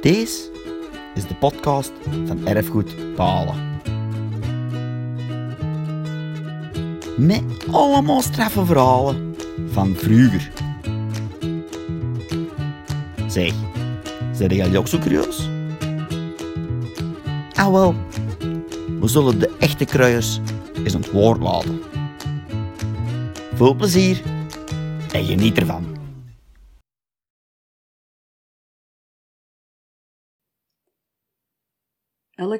Deze is de podcast van Erfgoed Palen. Met allemaal straffe verhalen van vroeger. Zeg, zijn jullie ook zo curieus? Ah wel, we zullen de echte kruiers eens aan het woord laten. Veel plezier en geniet ervan.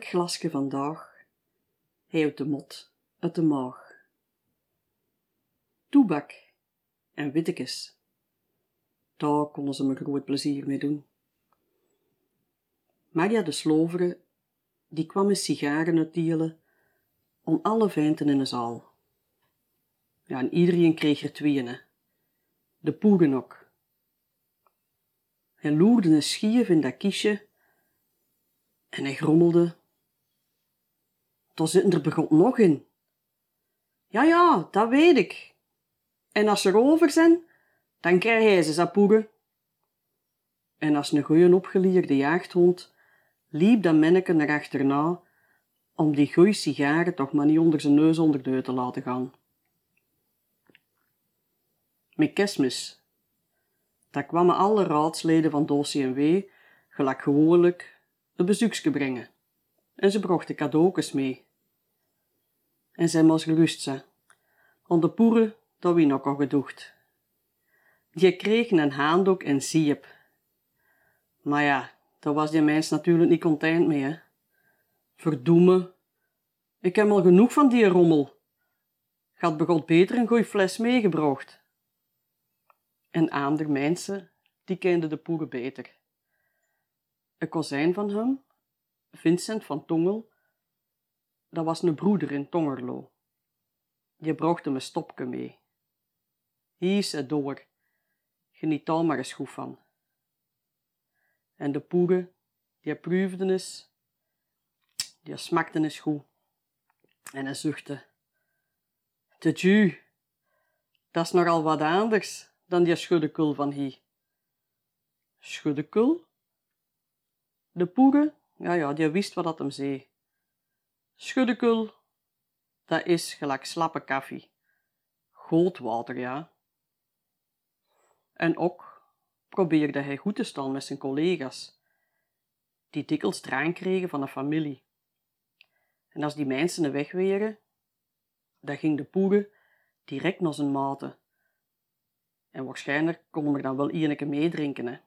Elk glasje vandaag houdt de mot uit de maag. Toebak en wittekes, daar konden ze me groot plezier mee doen. Maria de Slovere, die kwam met sigaren uitdelen om alle vijnten in de zaal. Ja, en iedereen kreeg er tweeën, hè. De poegen ook. Hij loerde een schief in dat kistje en hij grommelde. Daar zitten er begon nog in. Ja, ja, dat weet ik. En als ze erover zijn, dan krijg hij ze zapoegen. En als een goeie opgeleerde jaagdhond liep dat manneke naar om die goeie sigaren toch maar niet onder zijn neus onder de te laten gaan. Met kerstmis. Daar kwamen alle raadsleden van DOCMW, gelijk gewoonlijk, een bezoekje brengen. En ze brachten cadeautjes mee. En zij moest gerust zijn. De poeren, dat wie nog al gedoegd. Die kregen een haandok en siep. Maar ja, daar was die mens natuurlijk niet content mee, hè. Verdoeme. Ik heb al genoeg van die rommel. Had begot beter een goeie fles meegebracht. En andere mensen, die kenden de poeren beter. Een kozijn van hem, Vincent van Tongel, dat was een broeder in Tongerlo. Die bracht hem een stopje mee. Hier is het door, geniet daar maar eens goed van. En de poeren, die proefden eens, die smakten eens goed. En hij zuchtte. Te ju, dat is nogal wat anders dan die schuddekul van hier. Schuddekul? De poeren, ja ja, die wist wat dat hem zei. Schuddekul, dat is gelijk slappe koffie. Gootwater, ja. En ook probeerde hij goed te staan met zijn collega's, die dikwijls draan kregen van de familie. En als die mensen er weg waren, dan ging de poeren direct naar zijn maten. En waarschijnlijk kon er dan wel ieneke meedrinken, hè.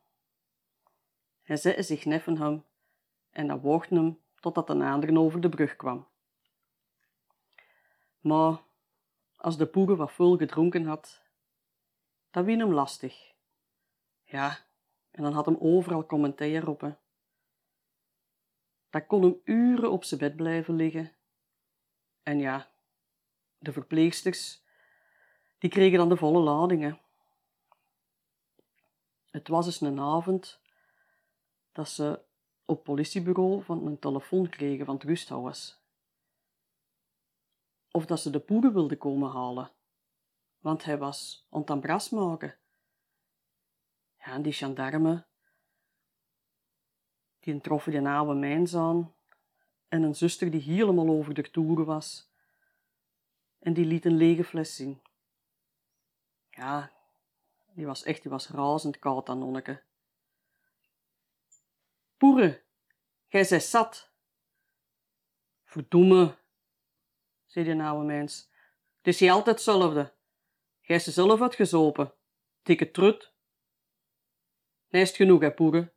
Hij zette zich neffen hem en dan woogde hem totdat een ander over de brug kwam. Maar als de poeren wat vol gedronken had, dat wien hem lastig. Ja, en dan had hem overal commentaar op. Hè. Dat kon hem uren op zijn bed blijven liggen. En ja, de verpleegsters, die kregen dan de volle ladingen. Het was eens een avond dat ze op politiebureau van een telefoon kregen van het rusthuis. Of dat ze de poeder wilden komen halen, want hij was aan het maken. Ja, en die gendarmen, die troffen die oude mijns aan en een zuster die helemaal over de toeren was. En die liet een lege fles zien. Ja, die was echt, die was razend koud, aan nonneke. Poeren, gij zijt zat. Verdomme, zei die oude mens. Het is altijd hetzelfde. Gij ze zelf wat gezopen. Dikke trut. Nee, is genoeg, hè, poeren,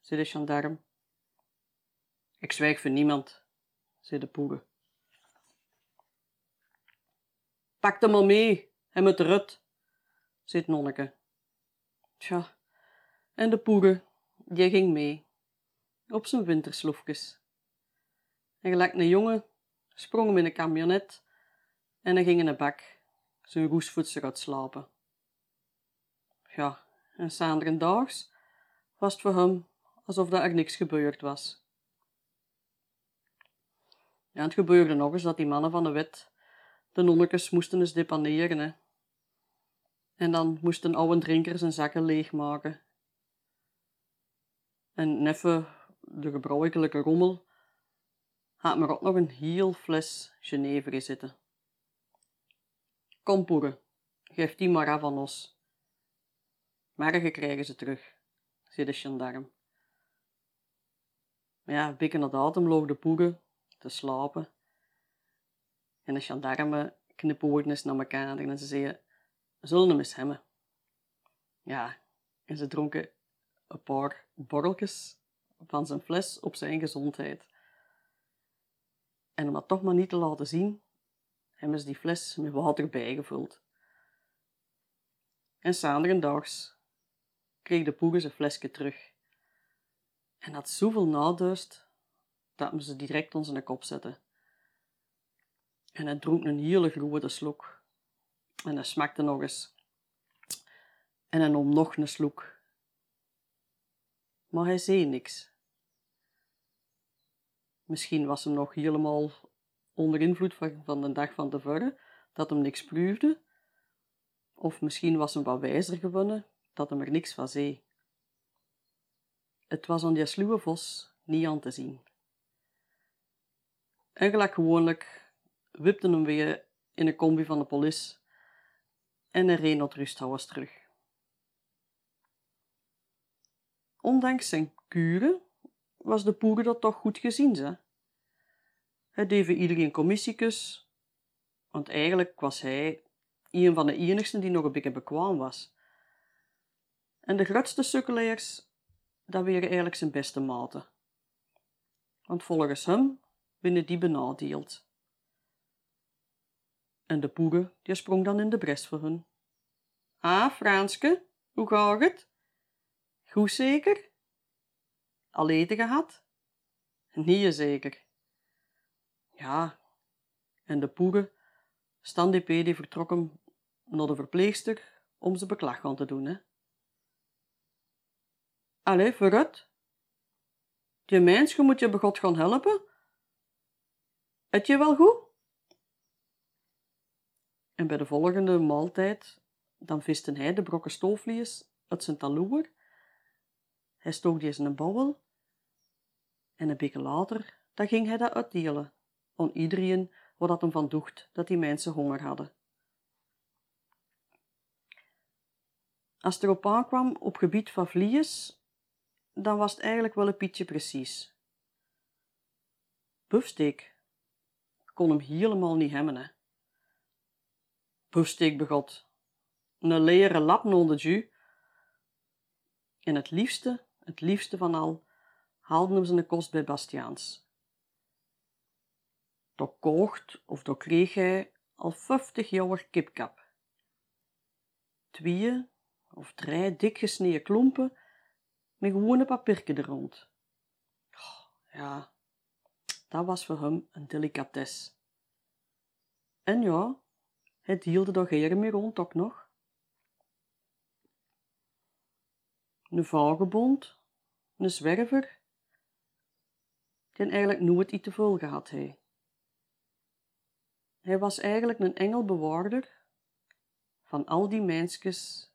zei de gendarm. Ik zwijg voor niemand, zei de poeren. Pak hem al mee, hij met de rut, zei het nonneke. Tja, en de poeren, die ging mee, op zijn wintersloefjes. En gelijk een jongen sprong hem in een camionet en hij ging in een bak, zijn roesvoetsel uit slapen. Ja, en sander daags was het voor hem alsof er niks gebeurd was. Ja, het gebeurde nog eens dat die mannen van de wet de nonnekes moesten eens depaneren. Hè. En dan moesten oude drinkers zijn zakken leegmaken. En neffen de gebruikelijke rommel had maar ook nog een heel fles Genever zitten. Kom, poeren, geef die maar af aan ons. Morgen krijgen ze terug, zei de gendarm. Maar ja, bikken het adem loog de poeren te slapen. En de gendarmen knipoogden eens naar elkaar en ze zeiden, zullen hem eens hebben. Ja, en ze dronken een paar borreltjes van zijn fles op zijn gezondheid. En om dat toch maar niet te laten zien, hebben ze die fles met water bijgevuld. En daags kreeg de poeger zijn flesje terug. En had zoveel naduist dat we ze direct onder zijn kop zetten. En hij dronk een hele grote slok. En hij smakte nog eens. En hij nam nog een slok. Maar hij zei niks. Misschien was hem nog helemaal onder invloed van, de dag van tevoren, dat hem niks proefde. Of misschien was hem wat wijzer gewonnen, dat hem er niks van zei. Het was aan die sluwe vos niet aan te zien. En gelijk gewoonlijk wipte hem weer in een combi van de politie en hij reed naar rusthouders terug. Ondanks zijn kuren was de poeder dat toch goed gezien, ze. Hij deed iedereen commissiekes, want eigenlijk was hij een van de enigsten die nog een beetje bekwaam was. En de grootste sukkelaars, dat waren eigenlijk zijn beste maten. Want volgens hem binnen die benadeeld. En de poeren, die sprong dan in de bres voor hun. Ah, Franske, hoe gaat het? Goed zeker? Al eten gehad? Niet zeker. Ja, en de poeren, Stan die vertrokken naar de verpleegster om ze beklag aan te doen, hè. Allee, vooruit. Die mensje moet je begot gaan helpen. Het je wel goed? En bij de volgende maaltijd, dan viste hij de brokken stoofvlies uit zijn taloer. Hij stook die in een bouwel. En een beetje later, dan ging hij dat uitdelen aan iedereen wat dat hem van docht dat die mensen honger hadden. Als het erop aankwam op gebied van vlies, dan was het eigenlijk wel een pietje precies. Bufsteek kon hem helemaal niet hebben, hè. Bufsteek begot. Een leren lap onder ju. En het liefste, het liefste van al, haalden hem zijn kost bij Bastiaans. Toch kocht of toch kreeg hij al 50 jaar kipkap. Twee of drie dik gesneden klompen met gewone papierken er rond. ja, dat was voor hem een delicatesse. En ja, het hielde toch heren meer rond ook nog. Een vagebond, een zwerver, die eigenlijk nooit iets te veel gehad hij. Hij was eigenlijk een engelbewaarder van al die mensjes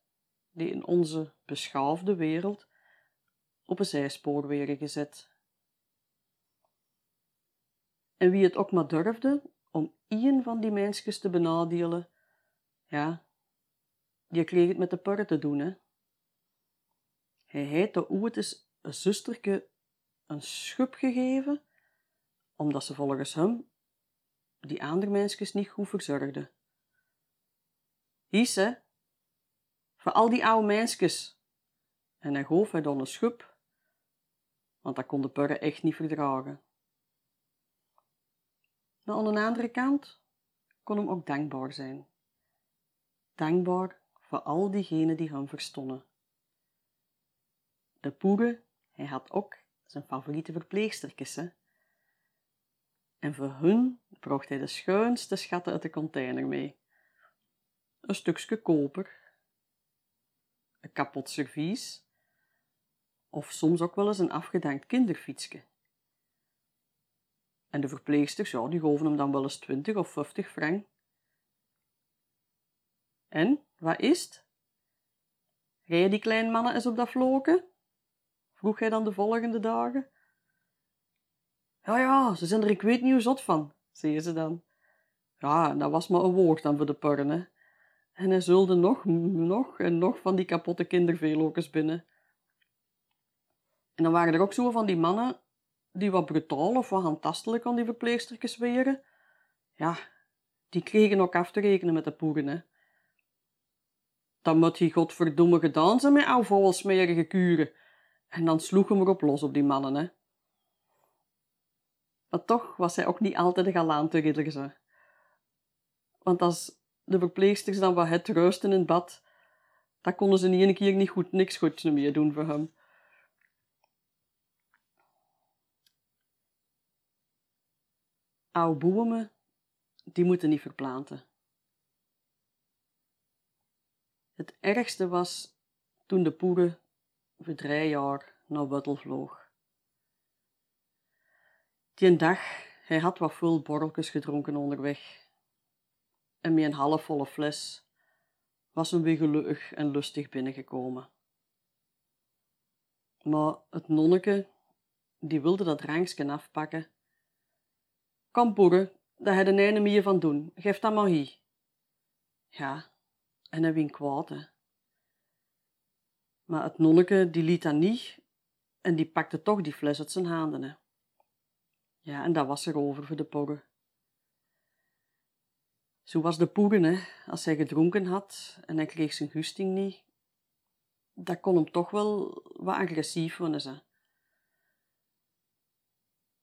die in onze beschaafde wereld op een zijspoor werden gezet. En wie het ook maar durfde om één van die mensjes te benadelen, ja, die kreeg het met de purre te doen, hè. Hij de ooit eens een zusterke een schub gegeven, omdat ze volgens hem die andere mensjes niet goed verzorgde. Hies, hè, voor al die oude mensjes. En hij goof hij dan een schub, want dat kon de purre echt niet verdragen. Maar aan de andere kant kon hem ook dankbaar zijn. Dankbaar voor al diegenen die hem verstonden. De poeren, hij had ook zijn favoriete verpleegstertjes, hè. En voor hun bracht hij de schuinste schatten uit de container mee. Een stukje koper, een kapot servies, of soms ook wel eens een afgedankt kinderfietsje. En de verpleegsters, ja, die gaven hem dan wel eens 20 of 50 frank. En, wat is het? Rijden die kleine mannen eens op dat vloken? Vroeg hij dan de volgende dagen. Ja, ja, ze zijn er ik weet niet hoe zot van, zei ze dan. Ja, dat was maar een woord dan voor de purren, hè. En hij zulde nog, nog en nog van die kapotte kinderveelokers binnen. En dan waren er ook zo van die mannen die wat brutaal of wat handtastelijk aan die verpleegstertjes weren. Ja, die kregen ook af te rekenen met de poeren. Dan moet hij godverdomme gedaan zijn met oude smerige kuren. En dan sloeg hem erop los op die mannen, hè. Maar toch was hij ook niet altijd de galante ridder, Want als de verpleegsters dan wat het ruisten in het bad, dan konden ze niet een keer niet goed, niks goeds meer doen voor hem. Oude boemen, die moeten niet verplanten. Het ergste was toen de poeren voor drie jaar naar Wuttel vloog. Die dag, hij had wat veel borreltjes gedronken onderweg. En met een halfvolle fles was hem weer gelukkig en lustig binnengekomen. Maar het nonneke, die wilde dat drankje afpakken. Kom, poeren, daar heb je er meer van doen. Geef dat maar hier. Ja, en hij wien kwaad, hè. Maar het nonneke, die liet dat niet en die pakte toch die fles uit zijn handen, hè. Ja, en dat was er over voor de pogge. Zo was de poegen, hè. Als hij gedronken had en hij kreeg zijn gusting niet, dat kon hem toch wel wat agressief worden.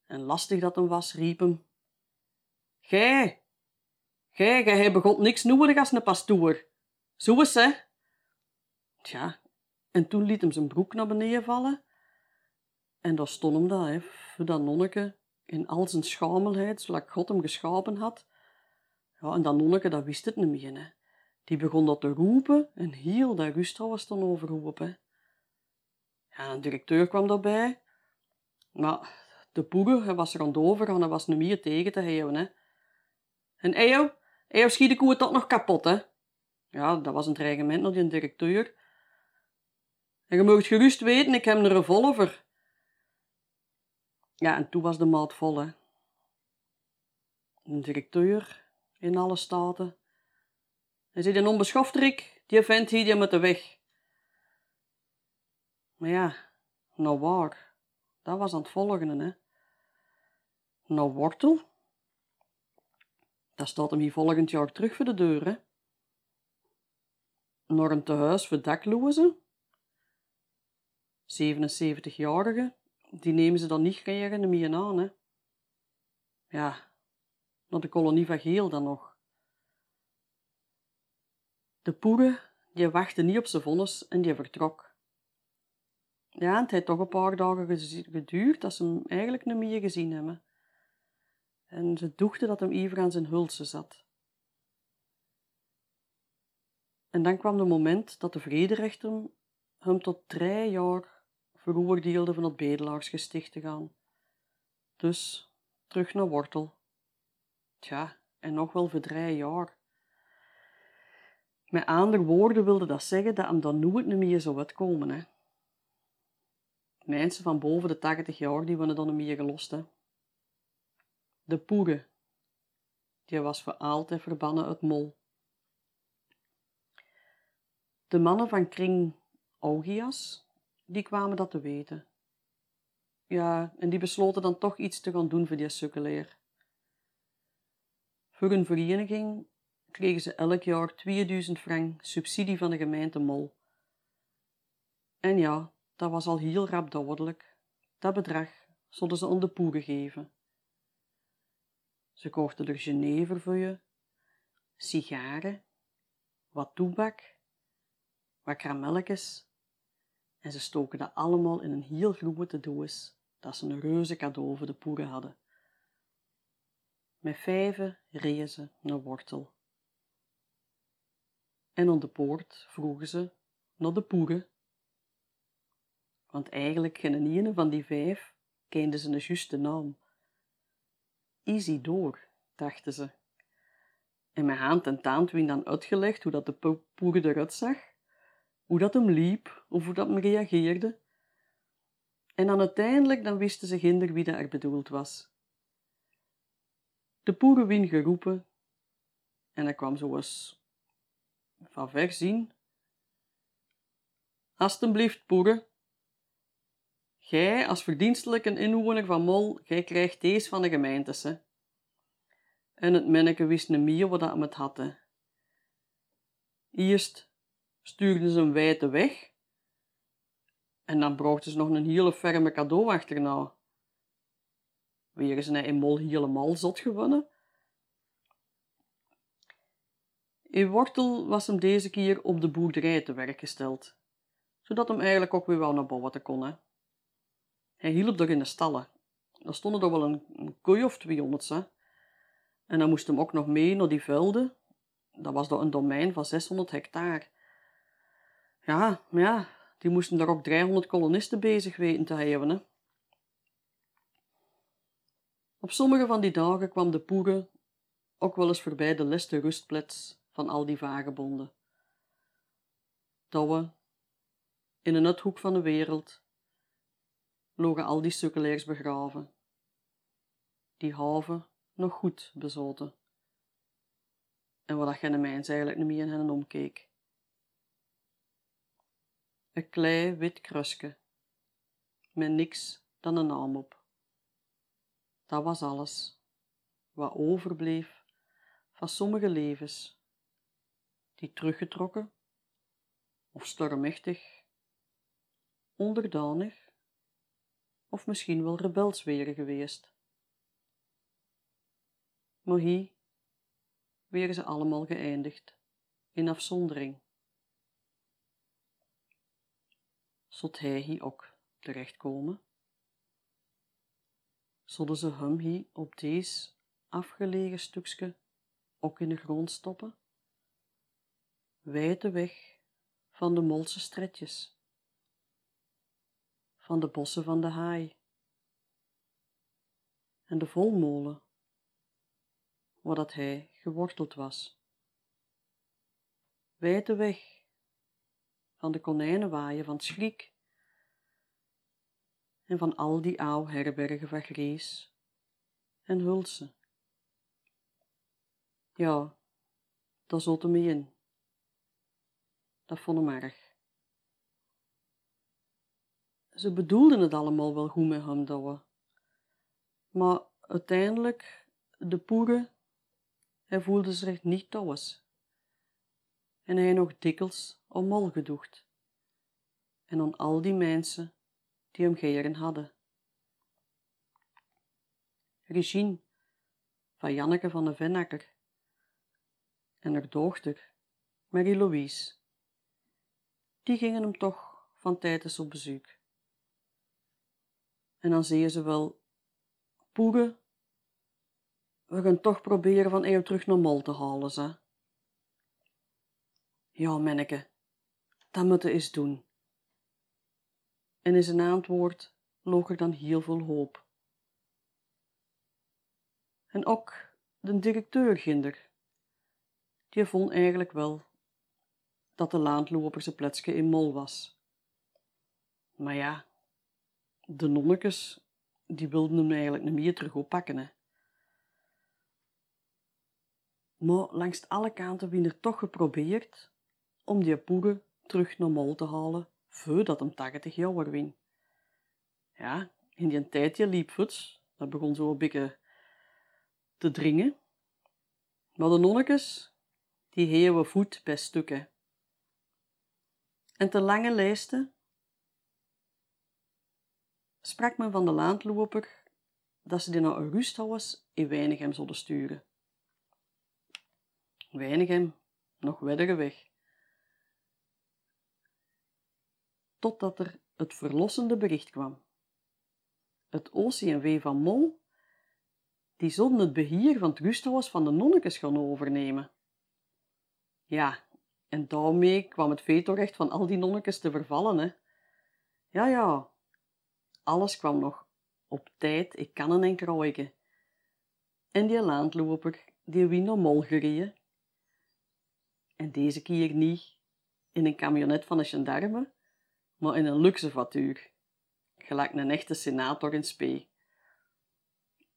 En lastig dat hem was, riep hem. Gij, gij, gij hebt niks nodig als een pastoor. Zo is hè. Tja, en toen liet hem zijn broek naar beneden vallen. En daar stond hem dat, hè, voor dat nonneke, in al zijn schamelheid, zoals God hem geschapen had. Ja, en dat nonneke, dat wist het niet meer, hè. Die begon dat te roepen en heel dat rusthouden was dan overroepen. Ja, een directeur kwam daarbij. Maar de hij was er aan het overgaan, hij was niet meer tegen te houden, hè. En Ejo, Ejo schiet de koe tot nog kapot, hè. Ja, dat was een dreigement naar die directeur. En je moogt gerust weten, ik heb een revolver. Ja, en toen was de maat vol, hè. Een directeur in alle staten. Hij zei, een onbeschofterik, die vent hier die met de weg. Maar ja, nou waar, dat was aan het volgende, hè. Nou wortel, dat staat hem hier volgend jaar terug voor de deur, hè. Naar een tehuis voor daklozen. 77-jarige, die nemen ze dan niet graag meer aan, hè. Ja, naar de kolonie van Geel dan nog. De poeren, die wachtte niet op zijn vonnis en die vertrok. Ja, het heeft toch een paar dagen geduurd dat ze hem eigenlijk niet meer gezien hebben. En ze dochten dat hem even aan zijn hulse zat. En dan kwam de moment dat de vrederechter hem tot drie jaar veroordeelde van het bedelaarsgesticht te gaan. Dus terug naar Wortel. Tja, en nog wel voor jaar. Met andere woorden wilde dat zeggen dat hem dan nooit meer zou uitkomen. Hè. Mensen van boven de 80 jaar die worden dan niet meer gelost. Hè. De poeren, die was voor altijd verbannen uit mol. De mannen van kring Augias, die kwamen dat te weten. Ja, en die besloten dan toch iets te gaan doen voor die sukkeleer. Voor hun vereniging kregen ze elk jaar 2000 frank subsidie van de gemeente Mol. En ja, dat was al heel rap dodelijk. Dat bedrag zouden ze aan de poeren geven. Ze kochten er genever voor je, sigaren, wat toebak, wat karamelletjes en ze stoken dat allemaal in een heel grote doos dat ze een reuze cadeau voor de poeren hadden. Met vijven reden ze naar Wortel. En aan de poort vroegen ze naar de poeren. Want eigenlijk geen ene van die vijf kende ze een juiste naam. Isidor, dachten ze. En mijn hand en taand wien dan uitgelegd hoe dat de poeren eruit zag, hoe dat hem liep of hoe dat hem reageerde. En dan uiteindelijk dan wisten ze ginder wie dat er bedoeld was. De poeren wien geroepen en hij kwam zo eens van ver zien. Alsjeblieft, poeren. Gij, als verdienstelijke inwoner van Mol, gij krijgt deze van de gemeentes, hè. En het manneke wist niet meer wat dat met hadden. Eerst stuurden ze hem wijd weg en dan brachten ze nog een hele ferme cadeau achterna. Weer is hij in Mol helemaal zot gewonnen. In Wortel was hem deze keer op de boerderij te werk gesteld, zodat hem eigenlijk ook weer wel naar boven kon. Hè. Hij hielp er in de stallen. Er stonden er wel een, een koei of tweehonderd, hè. En dan moest hem ook nog mee naar die velden. Dat was dan een domein van 600 hectare. Ja, maar ja, die moesten daar ook 300 kolonisten bezig weten te hebben. Hè. Op sommige van die dagen kwam de poeren ook wel eens voorbij de leste rustplaats van al die vagebonden. Douwe, in een uithoek van de wereld, logen al die sukkelaars begraven. Die haven nog goed bezoten. En wat dat mens eigenlijk niet meer in hen omkeek. Een klei wit krusje, met niks dan een naam op. Dat was alles wat overbleef van sommige levens, die teruggetrokken of stormachtig, onderdanig of misschien wel rebels waren geweest. Maar hier waren ze allemaal geëindigd in afzondering. Zult hij hier ook terechtkomen? Zullen ze hem hier op deze afgelegen stukje ook in de grond stoppen? Wijd de weg van de molse stretjes, van de bossen van de haai en de volmolen, waar dat hij geworteld was. Wijd weg van de konijnenwaaien van schrik en van al die oude herbergen van Grees en Hulse. Ja, dat zat hem in. Dat vond hem erg. Ze bedoelden het allemaal wel goed met hem, dat Maar uiteindelijk, de poeren, hij voelde zich niet thuis. En hij nog dikwijls mol gedoegd. En aan al die mensen die hem geren hadden. Regine van Janneke van de Vennakker en haar dochter Marie-Louise, die gingen hem toch van tijdens op bezoek. En dan zeiden ze wel, poeren, we gaan toch proberen van eeuw terug naar Mol te halen, ze. Ja, menneke, dat moeten we eens doen. En in zijn antwoord loog er dan heel veel hoop. En ook de directeur ginder, die vond eigenlijk wel dat de laandloper zijn pletsje in mol was. Maar ja, de nonnekes, die wilden hem eigenlijk niet meer terug oppakken, hè. Maar langs alle kanten werd er toch geprobeerd om die poeren terug naar Mol te halen, voordat hem 80 jaar win. Ja, in die tijdje liep het, dat begon zo een te dringen. Maar de nonnekes, die heeuwen voet bij stukken. En te lange lijsten sprak men van de laandloper dat ze die naar een rusthuis in Weinigem zouden sturen. Weinigem, nog weddere weg. Totdat er het verlossende bericht kwam. Het OCMW van Mol, die zonden het beheer van het rusthuis van de nonnekes gaan overnemen. Ja, en daarmee kwam het vetorecht van al die nonnekes te vervallen, hè. Ja, ja, alles kwam nog op tijd, ik kan een enkel En die laandloper, die wien naar Mol gereden. En deze keer niet in een camionet van een gendarme, maar in een luxe vatuur. gelijk een echte senator in spee.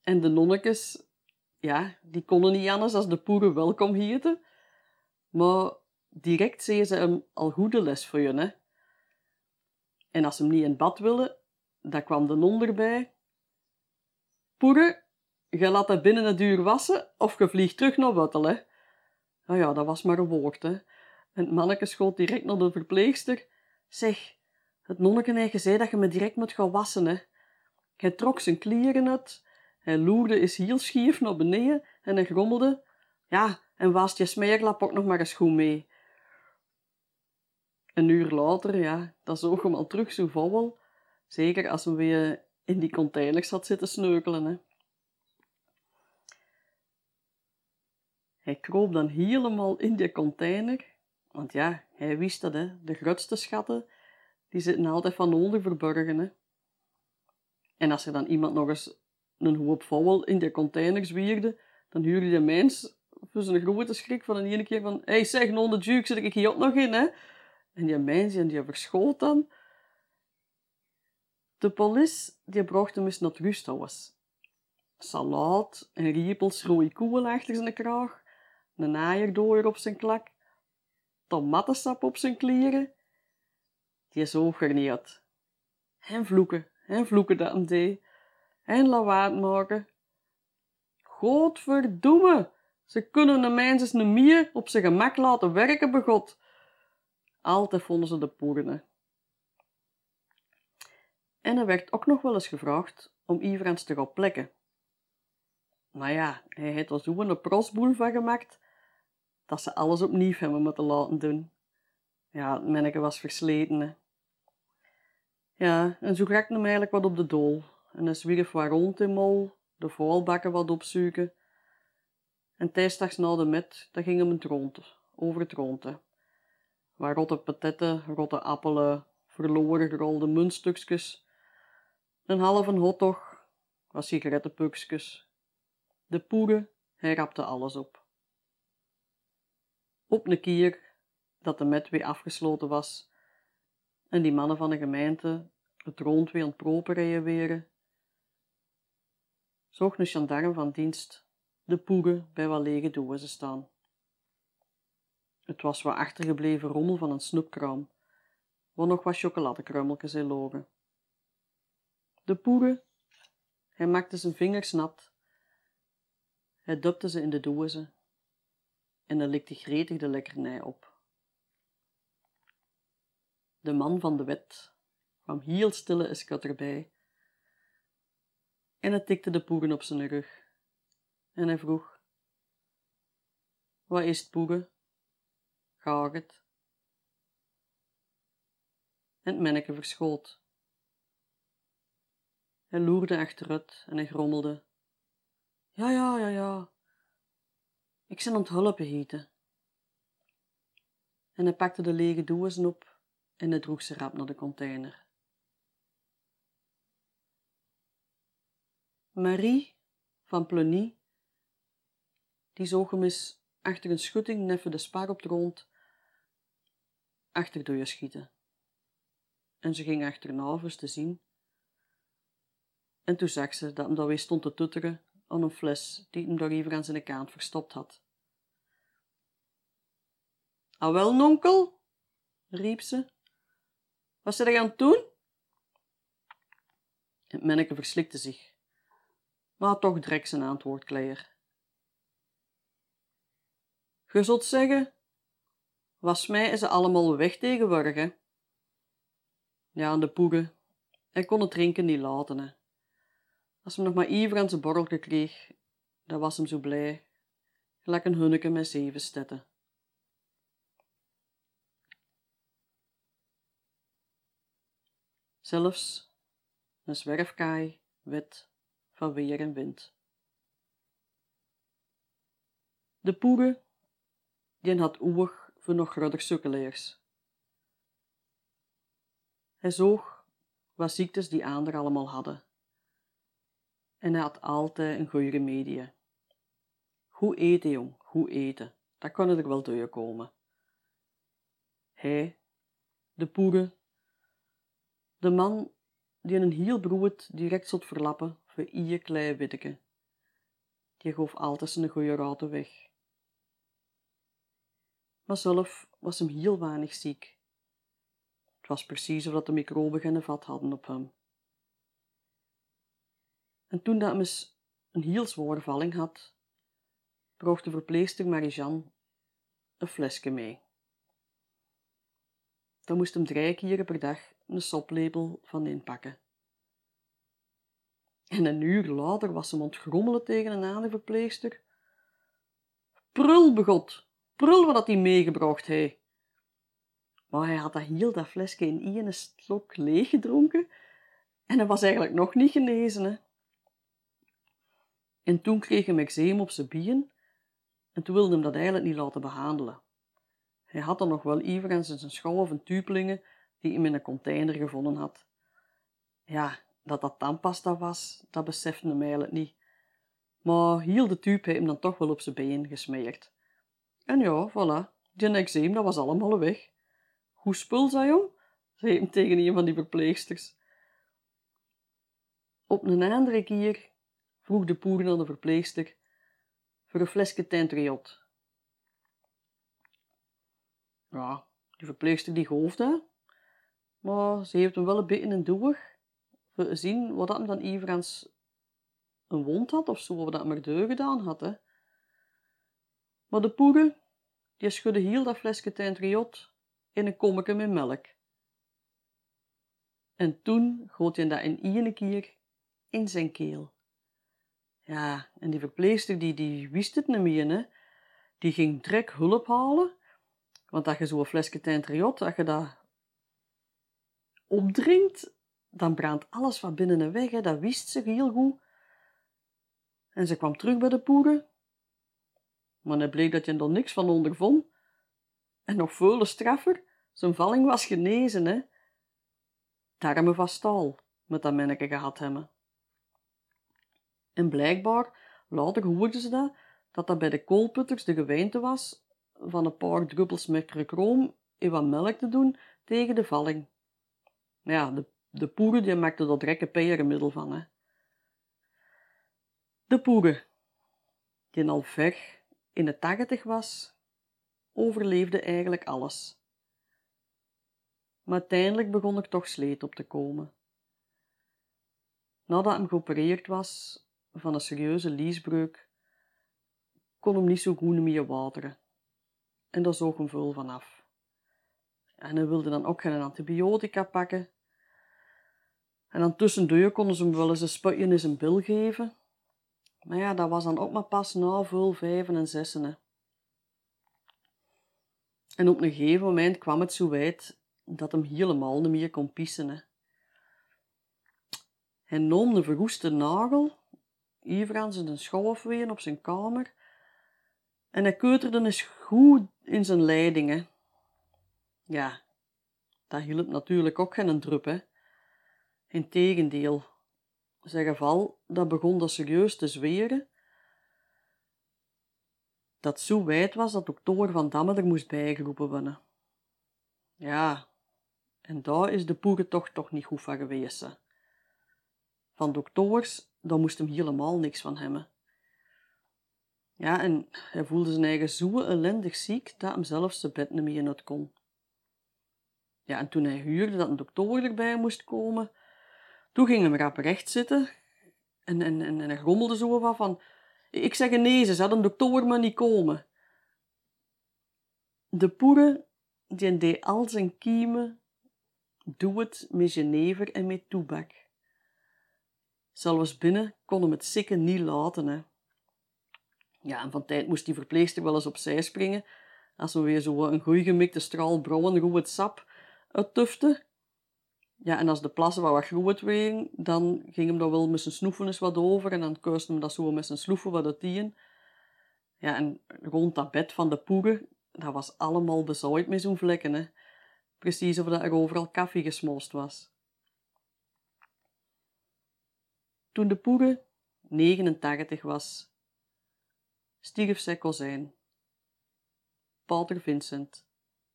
En de nonnekes, ja, die konden niet anders als de poeren welkom hieten, maar direct zeiden ze hem al goede les voor je, hè. En als ze hem niet in bad willen, dan kwam de non erbij. Poeren, je laat dat binnen het uur wassen of je vliegt terug naar Wuttel, hè. Nou ja, dat was maar een woord, hè. En het manneke schoot direct naar de verpleegster. Zeg, het nonneke gezegd dat je me direct moet gaan wassen, hè. Hij trok zijn klieren uit, hij loerde eens heel schief naar beneden en hij grommelde. Ja, en waast je smeerlap ook nog maar eens goed mee. Een uur later, ja, dat zoog hem al terug zo vol. Zeker als we weer in die containers had zitten sneukelen, hè. Hij kroop dan helemaal in die container, want ja, hij wist dat, hè, de grootste schatten, die zitten altijd van onder verborgen, hè. En als er dan iemand nog eens een hoop vouwel in die containers wierde, dan huurde de mens voor zijn grote schrik van een ene keer van hé, hey, zeg, non de zit ik hier ook nog in, hè. En die mens, die verschoot dan. De politie, die bracht hem eens naar het rusthuis. Salaat en riepels rode koeien achter zijn kraag, een naaierdoor op zijn klak, tomatensap op zijn kleren. Die zoog er niet uit. En vloeken, en vloeken dat hem deed, en lawaad maken. Godverdomme, ze kunnen een mens een mier op zijn gemak laten werken, begot. Altijd vonden ze de poeren. En er werd ook nog wel eens gevraagd om Ivrans te gaan plekken. Maar ja, hij heeft er zo een prosboel van gemaakt dat ze alles opnieuw hebben moeten laten doen. Ja, het was versleten. Ja, en zo raakte hem eigenlijk wat op de dool. En hij zwierf wat rond in mol, de vuilbakken wat opzoeken. En tijdstags na de met, dan ging hem het rond, over het. Waar rotte patetten, rotte appelen, verloren gerolde muntstukjes, een halve hotdog, wat sigarettenpukjes. De poeren, hij rapte alles op. Op een kier dat de met weer afgesloten was en die mannen van de gemeente het rond weer ontpropen weren, zocht een gendarm van dienst de poeren bij wat lege dozen staan. Het was wat achtergebleven rommel van een snoepkraam, waar nog wat chocoladekrummeltjes in logen. De poeren, hij maakte zijn vingers nat, hij dupte ze in de dozen en hij likte gretig de lekkernij op. De man van de wet kwam heel stille eskat erbij en hij tikte de poeren op zijn rug en hij vroeg: Wat is het, poeren? Gaat het? En het manneke verschoot. Hij loerde achteruit en hij grommelde. Ja, ja, ja, ja. Ik zijn aan het heten. En hij pakte de lege dozen op en hij droeg ze rap naar de container. Marie van Plony, die zoog hem eens achter een schutting neffen de spar op de grond, achter door je schieten. En ze ging achterna eens te zien. En toen zag ze dat hem daar weer stond te tutteren aan een fles die hem daar even aan zijn kant verstopt had. Ah wel, nonkel, riep ze. Wat ze er aan het doen? Het manneke verslikte zich, maar had toch direct zijn antwoord klaar. Je zult zeggen, was mij is ze allemaal weg tegenwoordig, Ja, de poegen. Hij kon het drinken niet laten, hè. Als hem nog maar Iver aan zijn borrelke kreeg, dan was hem zo blij, gelijk een hunneke met zeven stetten. Zelfs een zwerfkaai wit van weer en wind. De poeren, die had oer voor nog groter sukkeleers. Hij zoog wat ziektes die anderen allemaal hadden en hij had altijd een goede remedie. Goed eten, jong, goed eten. Dat kon er wel doorkomen. Hij, de poeren, de man die een heel broed direct zult verlappen voor ieder klein witteke. Die gaf altijd zijn goede raten weg. Maar zelf was hem heel weinig ziek. Het was precies of dat de microben geen vat hadden op hem. En toen dat eens een heel zware valling had, bracht de verpleegster Marijan een flesje mee. Dan moest hem drie keer per dag een soplepel van inpakken. En een uur later was ze ontgrommelen tegen een andere verpleegster. Prul, begot, prul wat hij meegebracht hij. Maar hij had dat heel dat flesje in één slok leeggedronken en hij was eigenlijk nog niet genezen. Hè. En toen kreeg hij eczeem op zijn bieren en toen wilde hem dat eigenlijk niet laten behandelen. Hij had dan nog wel en zijn schouw en tupelingen die hij in een container gevonden had. Ja, dat dat tandpasta was, dat besefte hem eigenlijk niet. Maar heel de tube heeft hem dan toch wel op zijn been gesmeerd. En ja, voilà, die eczeem, dat was allemaal weg. Hoe spul, zei jong? zei hem tegen een van die verpleegsters. Op een andere keer vroeg de poer aan de verpleegster voor een flesje tentriot. Ja, die verpleegster die geloofde, maar ze heeft hem wel een beetje in doeg we zien wat dat hem dan Ivrans een wond had of zo, wat dat maar deur gedaan had. Maar de poeren, die schudde heel dat flesje tentriot in een kommetje met melk. En toen goot hij dat in één keer in zijn keel. Ja, en die verpleegster die, die wist het niet meer. Die ging trek hulp halen, want als je zo'n flesje tentriot, als je dat opdringt, dan brandt alles van binnen en weg, hè. dat wist ze heel goed. En ze kwam terug bij de poeren. Maar het bleek dat je er niks van ondervond. En nog veel straffer, zijn valling was genezen, hè. Darmen van staal, met dat manneke gehad hebben. En blijkbaar, later hoorden ze dat, dat dat bij de koolputters de geweente was van een paar druppels mercurochrome in wat melk te doen tegen de valling. Ja, de de poeren die maakten er drekke perenmiddel van. Hè. De poeren, die al ver in de tachtig was, overleefde eigenlijk alles. Maar uiteindelijk begon er toch sleet op te komen. Nadat hem geopereerd was van een serieuze liesbreuk, kon hem niet zo goed meer wateren. En daar zoog hem veel van af. En hij wilde dan ook geen antibiotica pakken, en dan tussendoor konden ze hem wel eens een sputje in zijn bil geven. Maar ja, dat was dan ook maar pas na veel vijven en zessen. En op een gegeven moment kwam het zo wijd dat hem helemaal niet meer kon pissen. Hij nam de verroeste nagel, even aan zijn schouwafween op zijn kamer, en hij keuterde eens goed in zijn leidingen. Ja, dat hielp natuurlijk ook geen drup. Integendeel, zijn geval dat begon dat serieus te zweren, dat zo wijd was dat dokter Van Damme er moest bijgeroepen worden. Ja, en daar is de poerentocht toch niet goed van geweest. Van dokters, daar moest hem helemaal niks van hebben. Ja, en hij voelde zijn eigen zo ellendig ziek dat hem zelfs zijn bed niet meer kon. Ja, en toen hij huurde dat een dokter erbij moest komen, toen ging hem rap recht zitten en, en, en, en hij rommelde zo wat van... Ik zeg nee, ze een dokter maar niet komen. De poeren, die deed al zijn kiemen, doe het met jenever en met toebak. Zelfs binnen kon hem het sikken niet laten, hè. Ja, en van tijd moest die verpleegster wel eens opzij springen, als we weer zo een goeie gemikte straal brouwen het sap uittufte. Ja, en als de plassen wat groot waren, dan ging hem daar wel met zijn snoeven eens wat over en dan kuiste hem dat zo met zijn sloeven wat uit die Ja, en rond dat bed van de poeren, dat was allemaal bezaaid met zo'n vlekken, hè. Precies of dat er overal koffie gesmolst was. Toen de poeren 89 was, stierf zijn kozijn. Pater Vincent,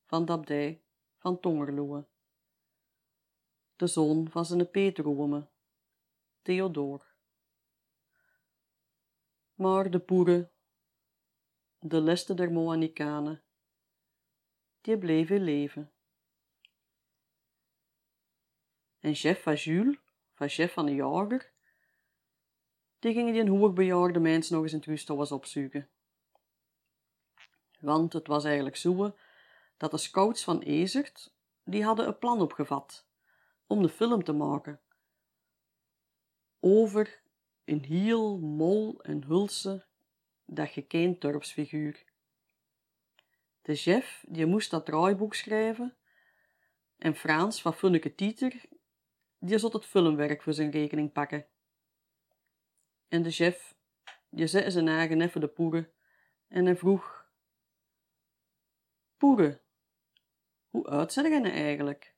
van de abdij van Tongerloe. De zoon van zijn Peterome, Theodor. Maar de poeren, de leste der Moanikanen, die bleven leven. En chef van Jules, van chef van de jager, die gingen die hoogbejaarde mens nog eens in het rusthuis opzoeken. Want het was eigenlijk zo dat de scouts van Ezert, die hadden een plan opgevat om de film te maken over een heel mol en hulse dat gekend dorpsfiguur. De chef die moest dat draaiboek schrijven en Frans van Funneke Tieter die zat het filmwerk voor zijn rekening pakken. En de chef die zette zijn eigen even de poeren en hij vroeg Poeren, hoe oud zijn jij nou eigenlijk?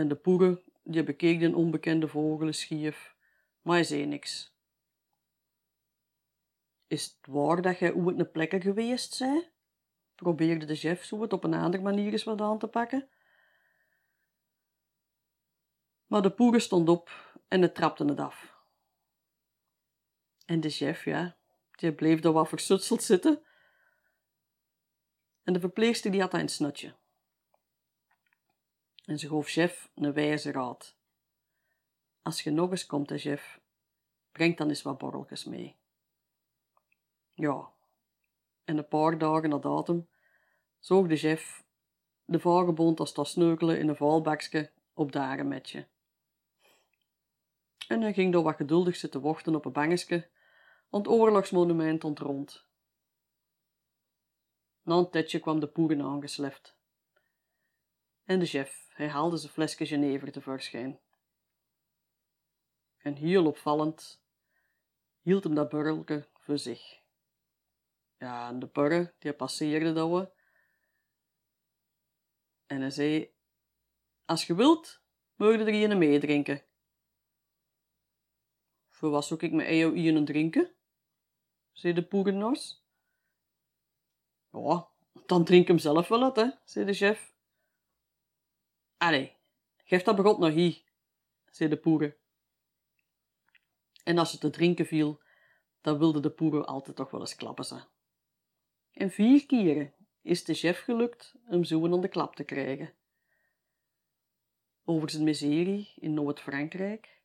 En de poeren die bekeek de onbekende vogel schief, maar hij zei niks. Is het waar dat jij ooit een plekker geweest zij? Probeerde de chef zo het op een andere manier eens wat aan te pakken. Maar de poeren stond op en het trapte het af. En de chef, ja, die bleef er wat versutseld zitten. En de verpleegster die had een snutje. En ze gaf chef een wijze raad. Als je nog eens komt, de chef, breng dan eens wat borreltjes mee. Ja, en een paar dagen na datum zoog de chef de vagebond als dat sneukelen in een valbakje op dagen met je. En hij ging door wat geduldig zitten wachten op een bangetje, want het oorlogsmonument ontrond. Na een tijdje kwam de poeren aangesleft. En de chef, hij haalde zijn flesje Genever tevoorschijn. En heel opvallend hield hem dat burrelke voor zich. Ja, en de burre, die passeerde dat we. En hij zei, als je wilt, je er een meedrinken. Voor wat zoek ik met jou een drinken? zei de poerennors. Ja, dan drink hem zelf wel uit, hè, zei de chef. Allee, geef dat begot nog hier, zei de poeren. En als het te drinken viel, dan wilde de poeren altijd toch wel eens klappen ze. En vier keren is de chef gelukt hem zo aan de klap te krijgen. Over zijn miserie in Noord-Frankrijk,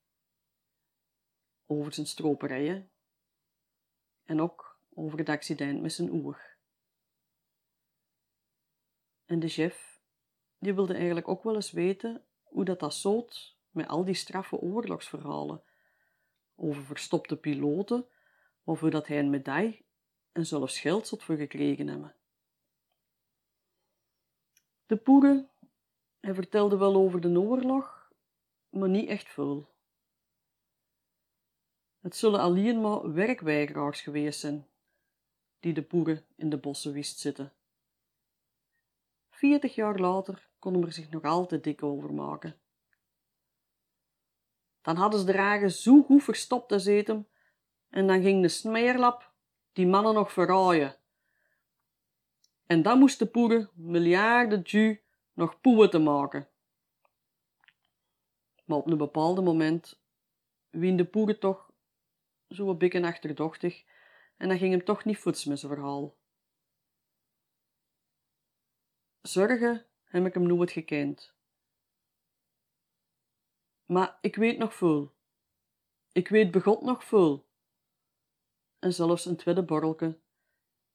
over zijn stroperijen en ook over het accident met zijn oer. En de chef, die wilde eigenlijk ook wel eens weten hoe dat dat zoot met al die straffe oorlogsverhalen over verstopte piloten of hoe dat hij een medaille en zelfs geld zat voor gekregen hebben. De poeren, hij vertelde wel over de oorlog, maar niet echt veel. Het zullen alleen maar werkweigeraars geweest zijn, die de poeren in de bossen wist zitten. Veertig jaar later konden er zich nog altijd dik over maken. Dan hadden ze de ragen zo goed verstopt als eten en dan ging de smeerlap die mannen nog verraaien. En dan moesten poeren miljarden ju nog poeën te maken. Maar op een bepaald moment wien de poeren toch zo een beetje achterdochtig en dan ging hem toch niet voets met zijn verhaal. Zorgen heb ik hem nooit gekend. Maar ik weet nog veel. Ik weet begot nog veel. En zelfs een tweede borrelke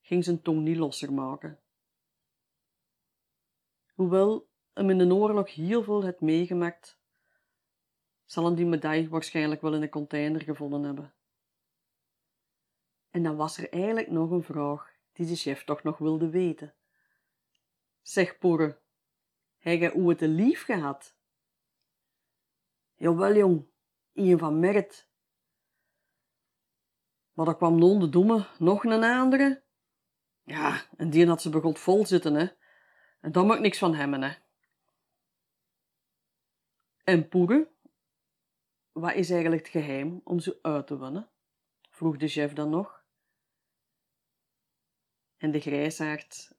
ging zijn tong niet losser maken. Hoewel hem in de oorlog heel veel het meegemaakt, zal hem die medaille waarschijnlijk wel in een container gevonden hebben. En dan was er eigenlijk nog een vraag die de chef toch nog wilde weten. Zeg, Porre, hij je ooit een lief gehad? Jawel, jong, een van Mert. Maar er kwam non de domme nog een andere. Ja, en die had ze begot vol zitten, hè. En dan mag ik niks van hem, hè. En Poere, wat is eigenlijk het geheim om ze uit te winnen? vroeg de chef dan nog. En de grijsaard,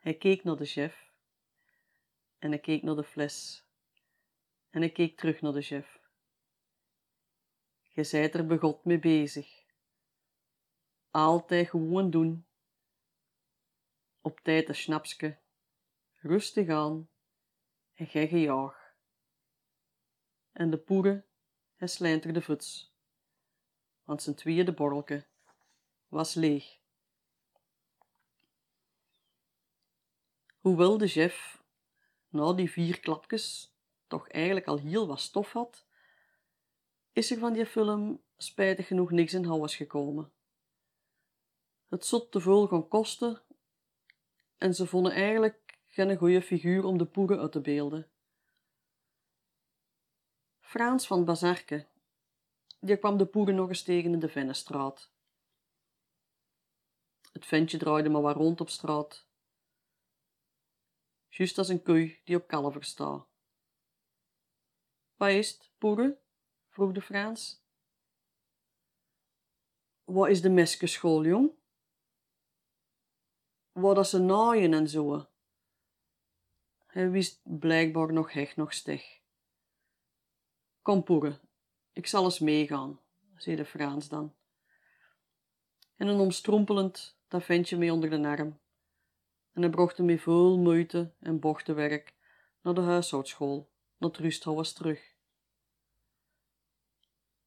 hij keek naar de chef En ik keek naar de fles. En ik keek terug naar de chef. Je zijt er begot mee bezig. Altijd gewoon doen. Op tijd een snapske. Rustig aan. En gij gejaag. En de poeren, hij slijnterde voets. Want zijn tweede borrelke was leeg. Hoewel de chef na die vier klapjes toch eigenlijk al heel wat stof had, is er van die film spijtig genoeg niks in houwers gekomen. Het zot te veel gaan kosten en ze vonden eigenlijk geen goede figuur om de poeren uit te beelden. Frans van Bazarke, die kwam de poeren nog eens tegen in de Vennestraat. Het ventje draaide maar wat rond op straat. Juist als een koei die op kalver staat. Wat is het, poeren? vroeg de Frans. Wat is de meskeschool, jong? Wat dat ze naaien en zo. Hij wist blijkbaar nog hecht nog steg. Kom, poeren, ik zal eens meegaan, zei de Frans dan. En een omstrompelend dat mee onder de arm. En hij bracht hem met veel moeite en bochtenwerk naar de huishoudschool, naar het terug.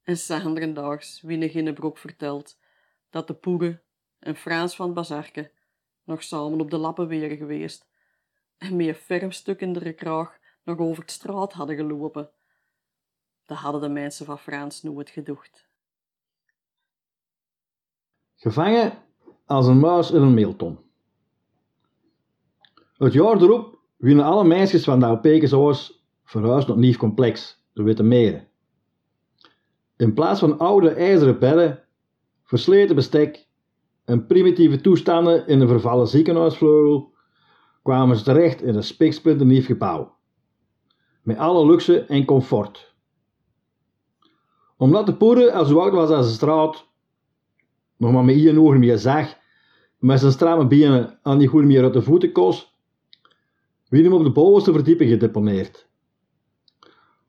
En sanderendaags wie broek vertelt dat de poeren en Frans van Bazarke nog samen op de lappen weer geweest en met een ferm stuk in de kraag nog over het straat hadden gelopen. Dat hadden de mensen van Frans nooit gedocht. Gevangen als een muis in een meelton. Het jaar erop winnen alle meisjes van de Alpekensoos verhuisd naar nieuw complex, de Witte Meren. In plaats van oude ijzeren bedden, versleten bestek en primitieve toestanden in een vervallen ziekenhuisvleugel, kwamen ze terecht in een spiksplinternieuw gebouw. Met alle luxe en comfort. Omdat de poeder als zo oud was als de straat, nog maar met één ogen meer zag, met zijn stramme benen aan die goede meer uit de voeten koos, wie hem op de bovenste verdieping gedeponeerd.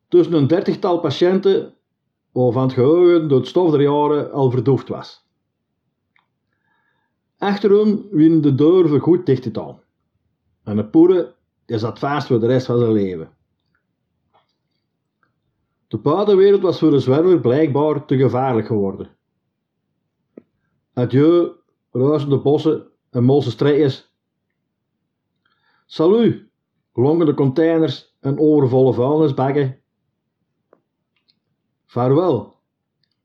Tussen een dertigtal patiënten waarvan het geheugen door het stof der jaren al verdoofd was. Achter hem wien de deur goed dicht gedaan. En de poeder die zat vast voor de rest van zijn leven. De buitenwereld was voor de zwerver blijkbaar te gevaarlijk geworden. Adieu, ruisende bossen en molse strijders. Salut, de containers en overvolle vuilnisbakken. Vaarwel,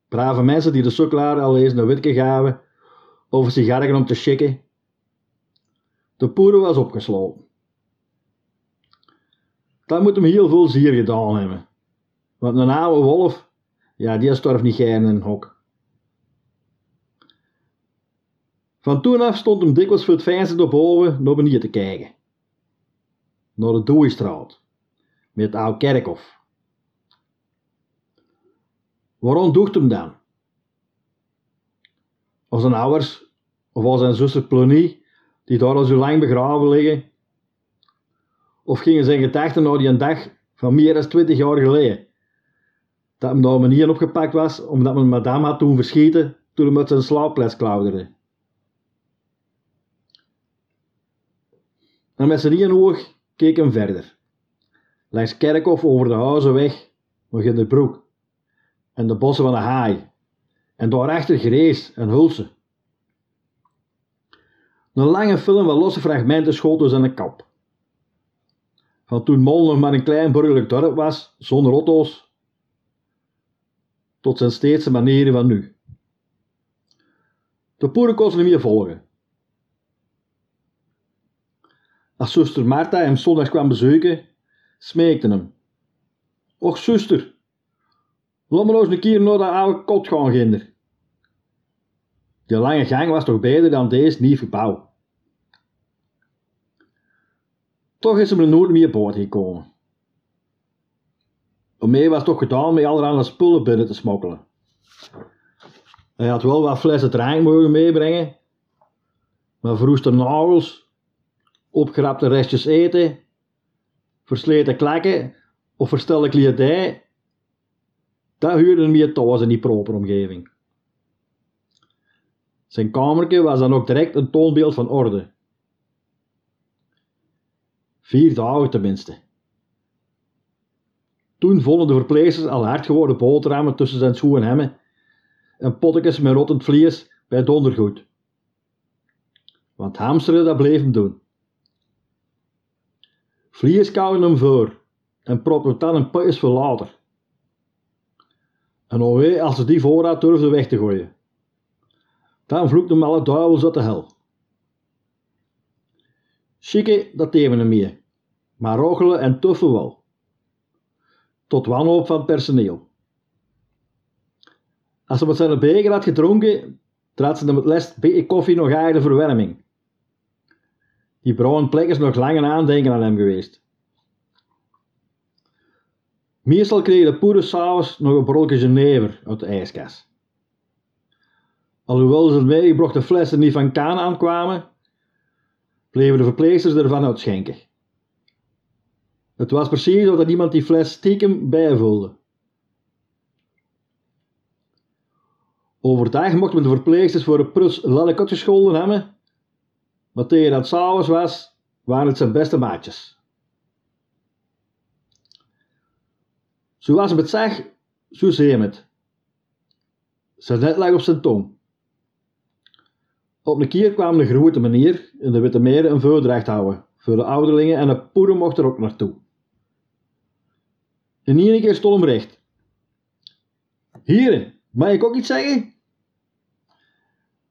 brave mensen die de sukkelaar al eens een witke gaven over sigaren om te schikken. De poeder was opgesloten. Dat moet hem heel veel zier gedaan hebben. Want een oude wolf, ja, die storf niet geen in een hok. Van toen af stond hem dikwijls voor het venster boven naar beneden te kijken. Naar de Doeistraat, met het oude kerkhof. Waarom doet hem dan? Als zijn ouders of als zijn zuster Plonie, die daar al zo lang begraven liggen? Of gingen zijn gedachten naar die dag van meer dan twintig jaar geleden? Dat hem daar manier opgepakt was omdat mijn madame had toen verschieten toen hij met zijn slaapplaats klauterde. En met zijn één oog keek hem verder. Langs Kerkhof over de huizenweg, nog in de broek. En de bossen van de haai. En daarachter Grees en Hulse. Een lange film van losse fragmenten schoot dus aan de kap. Van toen Mol nog maar een klein burgerlijk dorp was, zonder auto's, tot zijn steedse manieren van nu. De poeren konden hem hier volgen. Als zuster Martha hem zondags kwam bezoeken, smeekte hem. Och, zuster, laat me eens een keer naar dat oude kot gaan, ginder. Die lange gang was toch beter dan deze nieuw gebouw. Toch is hem er nooit meer boord gekomen. Omee was toch gedaan met allerhande spullen binnen te smokkelen. Hij had wel wat flessen drank mogen meebrengen, maar verroeste nagels opgerapte restjes eten, versleten klekken of verstelde kledij, dat hem meer thuis in die proper omgeving. Zijn kamertje was dan ook direct een toonbeeld van orde. Vier dagen tenminste. Toen vonden de verpleegsters al hard geworden boterhammen tussen zijn schoenen en hemmen en pottekes met rottend vlees bij dondergoed. Want hamsteren dat bleef hem doen. Vlees kouden hem voor en propte dan een putjes voor later. En alweer als ze die voorraad durfden weg te gooien. Dan vloekte hem alle duivels uit de hel. Chique, dat deden hem meer, maar rochelen en tuffen wel. Tot wanhoop van personeel. Als ze met zijn beker had gedronken, trad ze hem het les koffie nog de verwarming. Die bruine plek is nog lang een aandenken aan hem geweest. Meestal kreeg de poeder s'avonds nog een brokje Genever uit de ijskast. Alhoewel ze meegebrachte flessen niet van Kaan aankwamen, bleven de verpleegsters ervan uitschenken. Het was precies alsof iemand die fles stiekem bijvulde. Overdag mochten de verpleegsters voor een prus lelijk gescholden hebben, maar tegen dat s'avonds was, waren het zijn beste maatjes. Zoals het zag, zo je het. Ze net lag op zijn tong. Op een keer kwam de grote meneer in de Witte Meren een voordracht houden voor de ouderlingen en de poeder mocht er ook naartoe. En één keer stond hem recht. Hier, mag ik ook iets zeggen?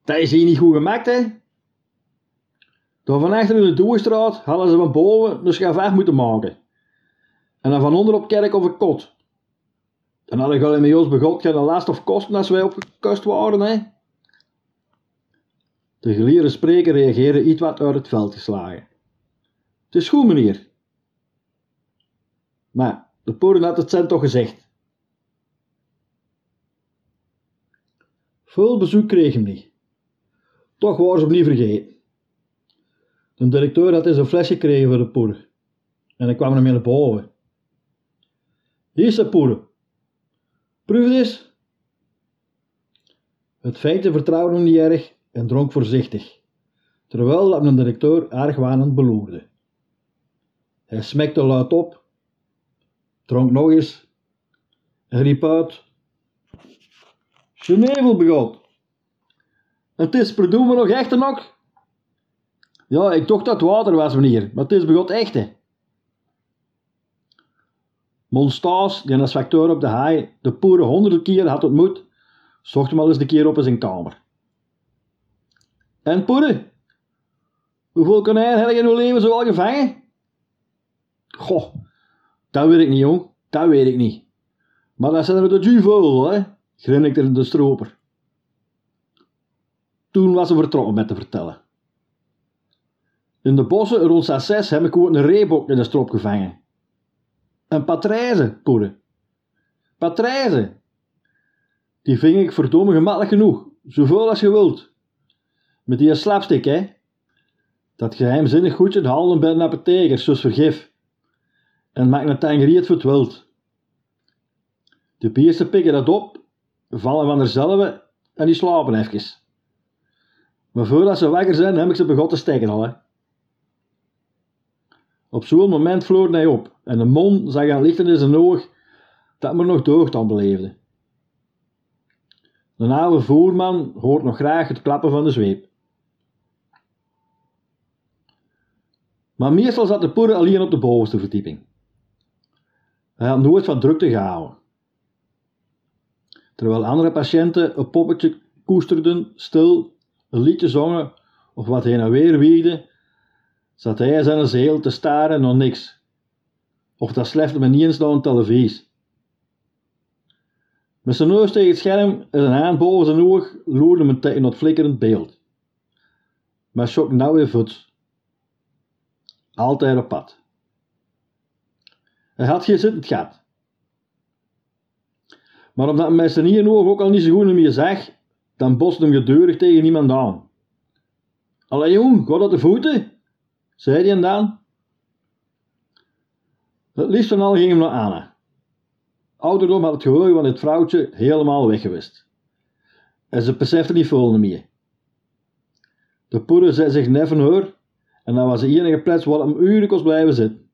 Dat is hier niet goed gemaakt, hè? Door van achter in de Doestraat hadden ze van boven de schaf moeten maken. En dan van onder op kerk of een kot. Dan had ik al in ons begot geen last of kosten als wij opgekust waren, hè? De geleerde spreker reageerde iets wat uit het veld geslagen. Het is goed, meneer. Maar de poren had het cent toch gezegd. Veel bezoek kreeg hem niet. Toch waren ze niet vergeten. De directeur had eens een flesje gekregen voor de poeder. En ik kwam ermee naar boven. Hier is de poeder. Proef eens. Het feitje vertrouwde hem niet erg en dronk voorzichtig, terwijl dat mijn directeur argwanend beloerde. Hij smekte luid op, dronk nog eens en riep uit: Genevel. Het is verdoemen nog echte nog? Ja, ik dacht dat het water was, meneer, maar het is begot echte. Monstaas, die als facteur op de haai de poeren honderden keer had ontmoet, zocht hem al eens de keer op in zijn kamer. En poeren? Hoeveel konijnen heb je in uw leven zoal gevangen? Goh, dat weet ik niet, jong. Dat weet ik niet. Maar dat zijn er de juvel, hè? grinnikte de stroper. Toen was ze vertrokken met te vertellen. In de bossen rond Sasses heb ik ook een reebok in de strop gevangen. Een patrijze, poeren. Patrijze. Die ving ik verdomme gemakkelijk genoeg, zoveel als je wilt. Met die slapstick, hè. Dat geheimzinnig goedje halen bij een apotheker, zoals vergif. En maak een tangeriet voor het wild. De biersten pikken dat op, vallen van derzelfde en die slapen even. Maar voordat ze wakker zijn, heb ik ze begonnen te steken al, hè. Op zo'n moment vloorde hij op en de mond zag aan lichten in zijn oog dat me nog aan beleefde. De oude voerman hoort nog graag het klappen van de zweep. Maar meestal zat de poeder alleen op de bovenste verdieping. Hij had nooit van drukte gehouden. Terwijl andere patiënten een poppetje koesterden, stil, een liedje zongen of wat heen en weer wiegden, zat hij zijn zeel te staren naar niks. Of dat slefte me niet eens naar een televisie. Met zijn neus tegen het scherm en zijn hand boven zijn oog loerde me tegen dat flikkerend beeld. Maar schok nou weer voet. Altijd op pad. Hij had geen zittend gat. Maar omdat met zijn ene oog ook al niet zo goed meer zag, dan bostte hem gedurig tegen iemand aan. Allee jong, gaat dat de voeten? Zei hij dan. Het liefst van al ging hem naar Anne. Ouderdom had het geheugen van dit vrouwtje helemaal weggewist. En ze besefte niet veel meer. De poeder zette zich net van haar en dan was de enige plaats waar hem uren kost blijven zitten.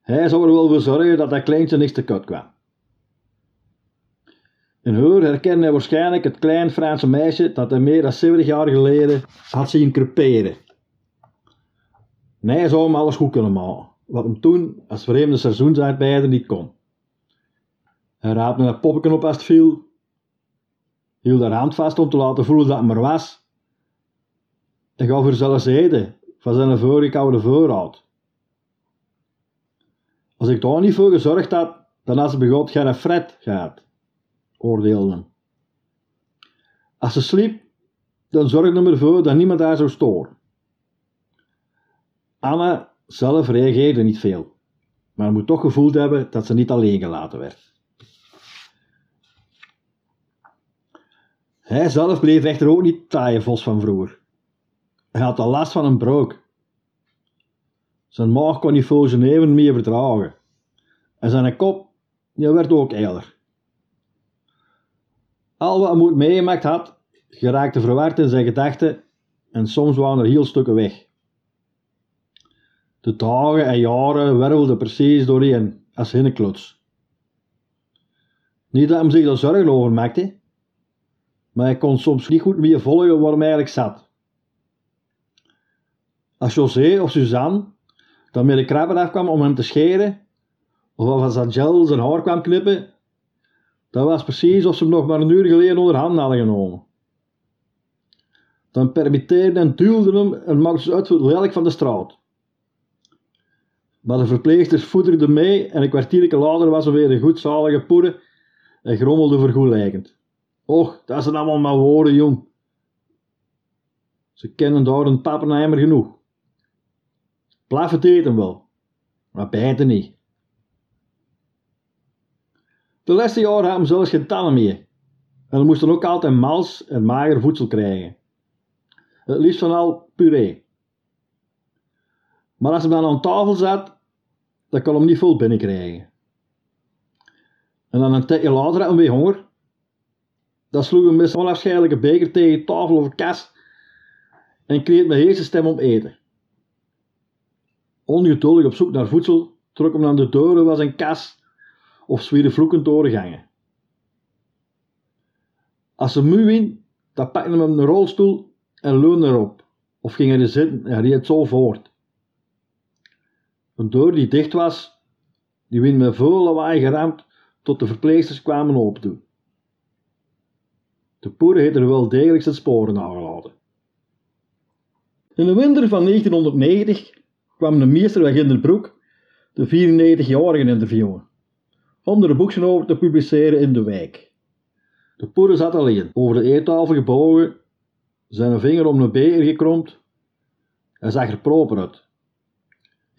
Hij zou er wel voor zorgen dat dat kleintje niks te kut kwam. In haar herkende hij waarschijnlijk het klein Franse meisje dat hij meer dan 70 jaar geleden had zien creperen. Nee, zou hem alles goed kunnen maken, wat hem toen als vreemde seizoensarbeider niet kon. Hij raapte het poppetje op als het viel, hield haar hand vast om te laten voelen dat het er was, en gaf er zelfs eten van zijn vorige oude voorraad. Als ik daar niet voor gezorgd had, dan had ze begot geen fret gehad, oordeelde hem. Als ze sliep, dan zorgde hem ervoor dat niemand haar zou storen. Anna zelf reageerde niet veel, maar moet toch gevoeld hebben dat ze niet alleen gelaten werd. Hij zelf bleef echter ook niet taaie vos van vroeger. Hij had al last van een broek. Zijn maag kon veel zijn even meer verdragen. En zijn kop die werd ook eiler. Al wat moet meegemaakt had, geraakte verward in zijn gedachten en soms waren er heel stukken weg. De dagen en jaren wervelden precies doorheen als hinneklots. Niet dat hij zich daar zorgen over maakte, maar hij kon soms niet goed meer volgen waar hij eigenlijk zat. Als José of Suzanne dan met de krabben afkwam om hem te scheren, of als Angel zijn haar kwam knippen, dat was precies of ze hem nog maar een uur geleden onder handen hadden genomen. Dan permitteerden en duwden hem en maakten ze uit voor het van de straat. Maar de verpleegsters voederden mee en een kwartiertje later was er weer een goedzalige poeder en grommelde vergoelijkend. Och, dat zijn allemaal maar woorden, jong. Ze kennen daar een pappenheimer genoeg. Blaffen deed hem wel, maar bijten niet. De laatste jaren had hem zelfs geen tanden meer. En we moesten ook altijd mals en mager voedsel krijgen. Het liefst van al puree. Maar als hij dan aan tafel zat, dan kon hem niet veel binnenkrijgen. En dan een tijdje later had hij weer honger. Dan sloeg hij met onafscheidelijke beker tegen tafel of kast en kreeg met heerste stem om eten. Ongeduldig op zoek naar voedsel trok hem aan de deuren van zijn kas of zwierde vloekend door de gangen. Als ze moe wien, dan pakte hem een rolstoel en leunde erop, of ging er zitten en reed zo voort. Een deur die dicht was, die wien met veel lawaai geramd tot de verpleegsters kwamen opdoen. De poeder heeft er wel degelijk zijn sporen nagelaten. In de winter van 1990 kwam de meester weg in de broek de 94-jarigen interviewen, om er boekje over te publiceren in de wijk. De poeder zat alleen, over de eettafel gebogen, zijn vinger om een beker gekromd. Hij zag er proper uit.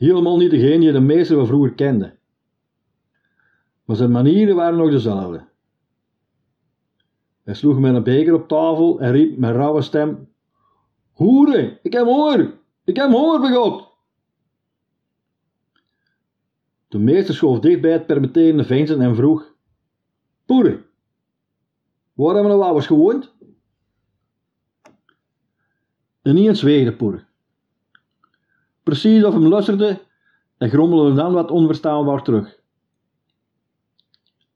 Helemaal niet degene die de meester van vroeger kende. Maar zijn manieren waren nog dezelfde. Hij sloeg met een beker op tafel en riep met rauwe stem: Hoeren, ik heb honger! Ik heb honger, begot! De meester schoof dicht bij het permitterende veensen en vroeg: Poeder, waar hebben we nou eens gewoond? En niet eens zweeg de poeder. Precies of hem luisterde en grommelde dan wat onverstaanbaar terug.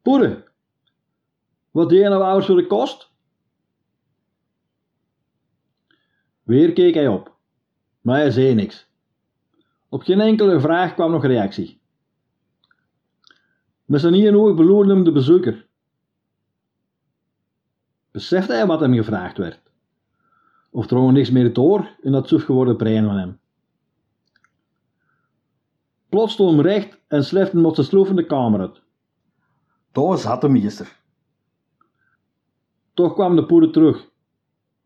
Poeder, wat je nou ouders voor de kost? Weer keek hij op, maar hij zei niks. Op geen enkele vraag kwam nog reactie. Met zijn ene oog beloerde hem de bezoeker. Besefte hij wat hem gevraagd werd? Of drong niks meer door in dat suf geworden brein van hem? Plots stond hem recht en slefte met zijn sloef de kamer uit. Daar zat de meester. Toch kwam de poeder terug,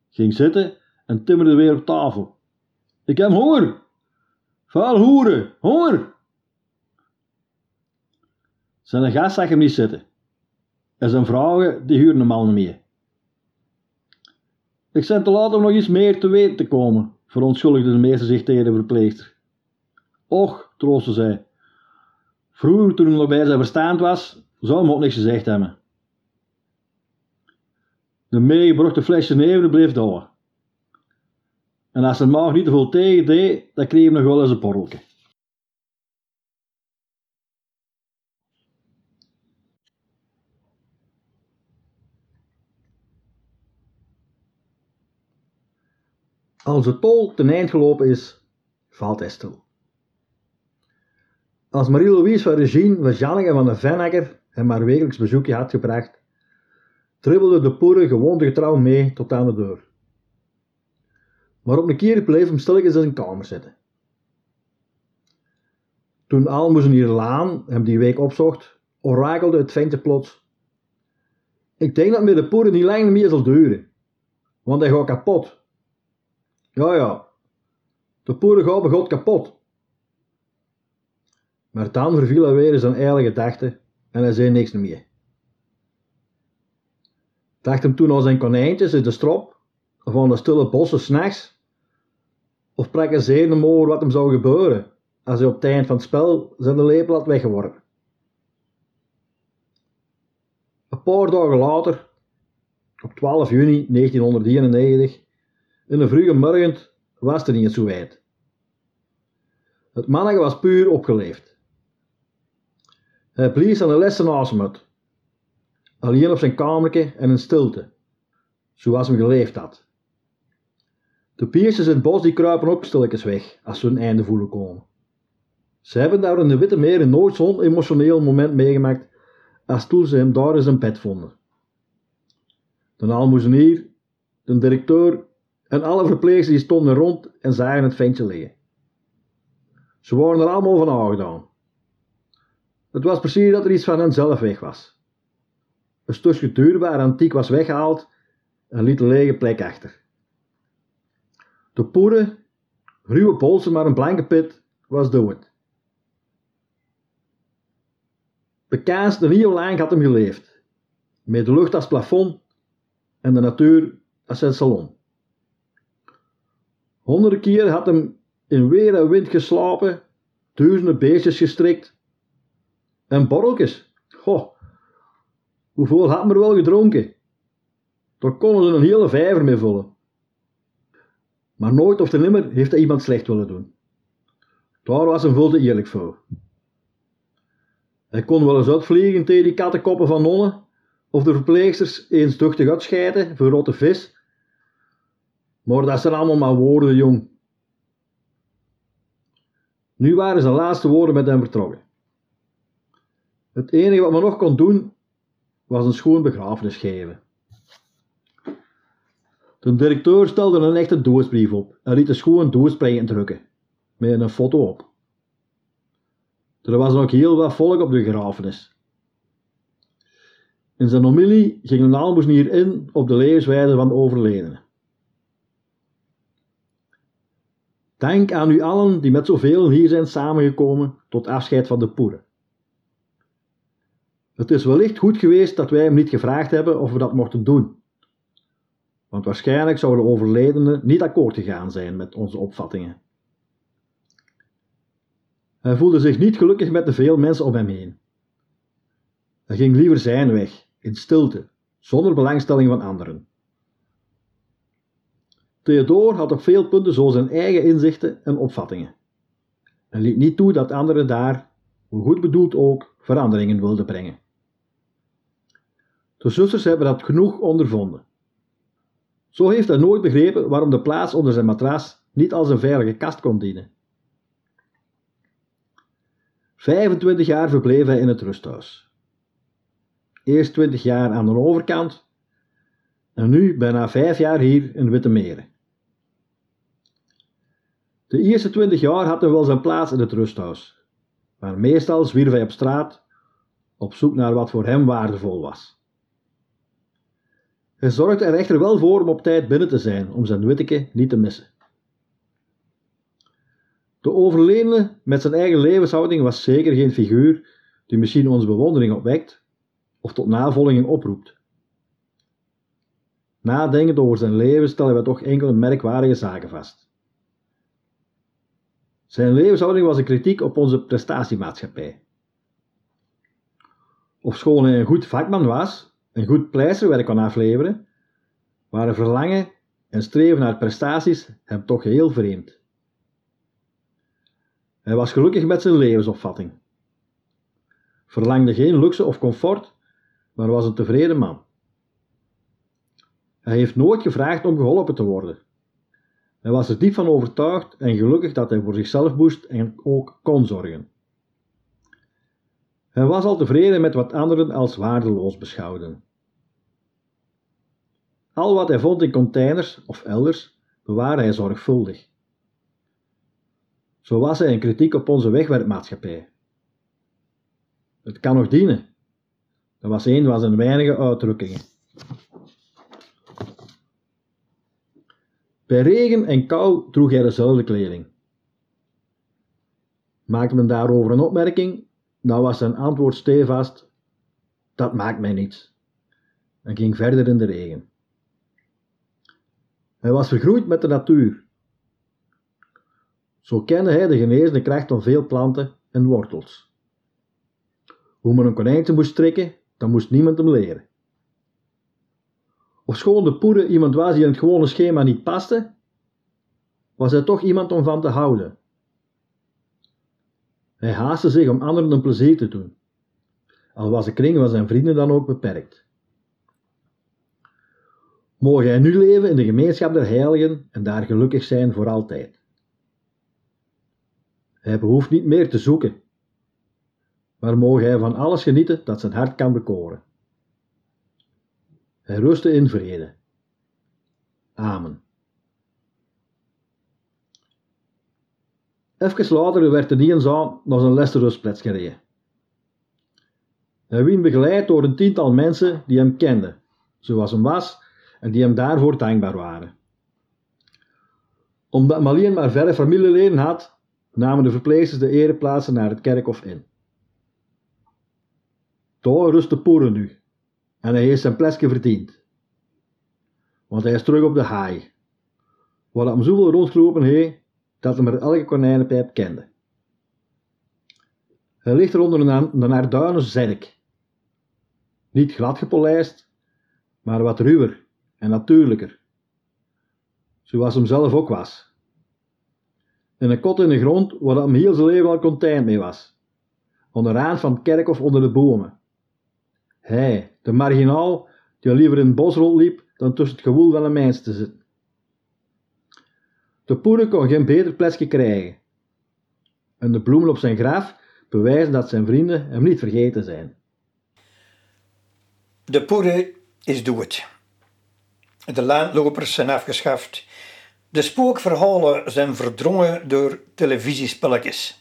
ging zitten en timmerde weer op tafel. Ik heb honger! Vuil hoeren, honger! Zijn gast zag hem niet zitten. En zijn vrouwen, die huurden hem al niet meer. Ik zend te laat om nog iets meer te weten te komen, verontschuldigde de meester zich tegen de verpleegster. Och, troostte zij. Vroeger, toen nog bij zijn verstaand was, zou hem ook niks gezegd hebben. De meegebrachte flesje neven bleef door. En als zijn maag niet te veel tegen deed, dan kreeg hij nog wel eens een porrelke. Als de tol ten eind gelopen is, valt hij stil. Als Marie-Louise van Regine van Janneke van de Vennekker hem maar wekelijks bezoekje had gebracht, tribbelde de poeren gewoon getrouw mee tot aan de deur. Maar op een keer bleef hem stilletjes in zijn kamer zitten. Toen Almoezen hier Laan hem die week opzocht, orakelde het ventje plots. Ik denk dat met de poeren niet lang meer zal duren, want hij gaat kapot. Ja, ja, de poeren gaan begot kapot. Maar dan verviel hij weer in zijn eigen gedachten en hij zei niks meer. Dacht hem toen al zijn konijntjes in de strop, of aan de stille bossen s'nachts, of hij zeer over wat hem zou gebeuren als hij op het eind van het spel zijn lepel had weggeworpen. Een paar dagen later, op 12 juni 1991, in een vroege morgen was er niet zo wijd. Het manneke was puur opgeleefd. Hij blies aan de lessen naast hem uit. Alleen op zijn kamertje en in stilte, zoals hem geleefd had. De piertjes in het bos die kruipen ook stilletjes weg als ze hun einde voelen komen. Ze hebben daar in de Witte Meren nooit zo'n emotioneel moment meegemaakt als toen ze hem daar in zijn bed vonden. De almoezenier, de directeur en alle verpleegsters stonden rond en zagen het ventje liggen. Ze waren er allemaal van aangedaan. Het was precies dat er iets van hen zelf weg was. Een stukje duurbaar antiek was weggehaald en liet een lege plek achter. De poeren, ruwe polsen maar een blanke pit, was dood. De kaas de nieuwe lang had hem geleefd, met de lucht als plafond en de natuur als zijn salon. Honderden keer had hem in weer en wind geslapen, duizenden beestjes gestrikt en borreltjes. Goh, hoeveel had men wel gedronken? Daar konden ze een hele vijver mee vullen. Maar nooit of nimmer heeft hij iemand slecht willen doen. Daar was een veel eerlijk voor. Hij kon wel eens uitvliegen tegen die kattenkoppen van nonnen, of de verpleegsters eens duchtig uitscheiden voor rotte vis. Maar dat zijn allemaal maar woorden, jong. Nu waren zijn laatste woorden met hem vertrokken. Het enige wat men nog kon doen, was een schoon begrafenis geven. De directeur stelde een echte doodsbrief op en liet een schoon doodsprei drukken, met een foto op. Er was nog heel wat volk op de begrafenis. In zijn homilie ging een aalmoesnier in op de levenswijze van de overledene. Dank aan u allen die met zoveel hier zijn samengekomen tot afscheid van de poeren. Het is wellicht goed geweest dat wij hem niet gevraagd hebben of we dat mochten doen. Want waarschijnlijk zou de overledene niet akkoord gegaan zijn met onze opvattingen. Hij voelde zich niet gelukkig met de veel mensen om hem heen. Hij ging liever zijn weg, in stilte, zonder belangstelling van anderen. Theodor had op veel punten zo zijn eigen inzichten en opvattingen. En liet niet toe dat anderen daar, hoe goed bedoeld ook, veranderingen wilden brengen. De zusters hebben dat genoeg ondervonden. Zo heeft hij nooit begrepen waarom de plaats onder zijn matras niet als een veilige kast kon dienen. 25 jaar verbleef hij in het rusthuis. Eerst 20 jaar aan de overkant en nu bijna 5 jaar hier in Witte Meren. De eerste 20 jaar had hij wel zijn plaats in het rusthuis, maar meestal zwierf hij op straat op zoek naar wat voor hem waardevol was. Hij zorgde er echter wel voor om op tijd binnen te zijn om zijn witteke niet te missen. De overledene met zijn eigen levenshouding was zeker geen figuur die misschien onze bewondering opwekt of tot navolging oproept. Nadenkend over zijn leven stellen we toch enkele merkwaardige zaken vast. Zijn levenshouding was een kritiek op onze prestatiemaatschappij. Ofschoon hij een goed vakman was en goed pleisterwerk kon afleveren, waren verlangen en streven naar prestaties hem toch heel vreemd. Hij was gelukkig met zijn levensopvatting. Verlangde geen luxe of comfort, maar was een tevreden man. Hij heeft nooit gevraagd om geholpen te worden. Hij was er diep van overtuigd en gelukkig dat hij voor zichzelf moest en ook kon zorgen. Hij was al tevreden met wat anderen als waardeloos beschouwden. Al wat hij vond in containers of elders bewaarde hij zorgvuldig. Zo was hij een kritiek op onze wegwerpmaatschappij. Het kan nog dienen. Dat was een van zijn weinige uitdrukkingen. Bij regen en kou droeg hij dezelfde kleding. Maakte men daarover een opmerking, dan was zijn antwoord stevast: Dat maakt mij niets. En ging verder in de regen. Hij was vergroeid met de natuur. Zo kende hij de genezende kracht van veel planten en wortels. Hoe men een konijntje moest strikken, dat moest niemand hem leren. Ofschoon de poeder iemand was die in het gewone schema niet paste, was hij toch iemand om van te houden. Hij haastte zich om anderen een plezier te doen, al was de kring van zijn vrienden dan ook beperkt. Mogen hij nu leven in de gemeenschap der heiligen en daar gelukkig zijn voor altijd. Hij behoeft niet meer te zoeken, maar mogen hij van alles genieten dat zijn hart kan bekoren. Hij rustte in vrede. Amen. Even later werd de Nienzaal naar zijn laatste gereden. Hij werd begeleid door een tiental mensen die hem kenden, zoals hem was, en die hem daarvoor dankbaar waren. Omdat Malien maar verre familieleden had, namen de verpleegsters de ereplaatsen naar het kerkhof in. Daar rust de poeren nu, en hij heeft zijn plekje verdiend. Want hij is terug op de haai, hij hem zoveel rondgelopen heeft, dat hij maar elke konijnenpijp kende. Hij ligt er onder een naarduinen zerk. Niet glad gepolijst, maar wat ruwer en natuurlijker. Zoals hem zelf ook was. In een kot in de grond waar hem heel zijn leven al content mee was. Onderaan van kerk of onder de bomen. Hij, de marginaal, die liever in het bos rondliep dan tussen het gewoel van een mens te zitten. De poeder kon geen beter plekje krijgen. En de bloemen op zijn graf bewijzen dat zijn vrienden hem niet vergeten zijn. De poeder is dood. De laanlopers zijn afgeschaft. De spookverhalen zijn verdrongen door televisiespelletjes.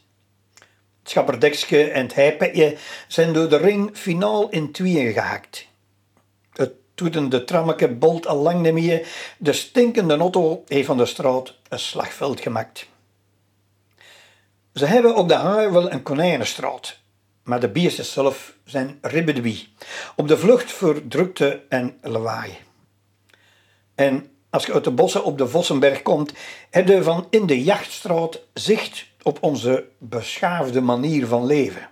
Het schapperdekske en het heipetje zijn door de ring finaal in tweeën gehakt. Het toetende trammeke bolt al lang niet meer. De stinkende auto heeft van de straat een slagveld gemaakt. Ze hebben op de haai wel een konijnenstraat, maar de beesten zelf zijn ribbedwie, op de vlucht voor drukte en lawaai. En als je uit de bossen op de Vossenberg komt, heb je van in de jachtstraat zicht op onze beschaafde manier van leven.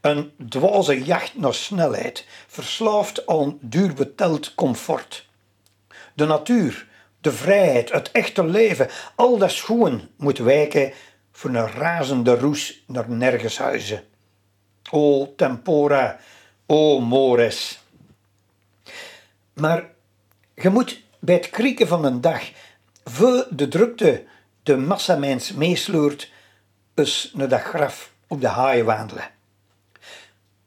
Een dwaze jacht naar snelheid, verslaafd aan duurbeteld comfort. De natuur, de vrijheid, het echte leven, al dat schoen moet wijken voor een razende roes naar nergens huizen. O tempora, o mores. Maar je moet bij het krieken van een dag, voor de drukte de massamens meesleurt, eens naar dat graf op de haaien wandelen.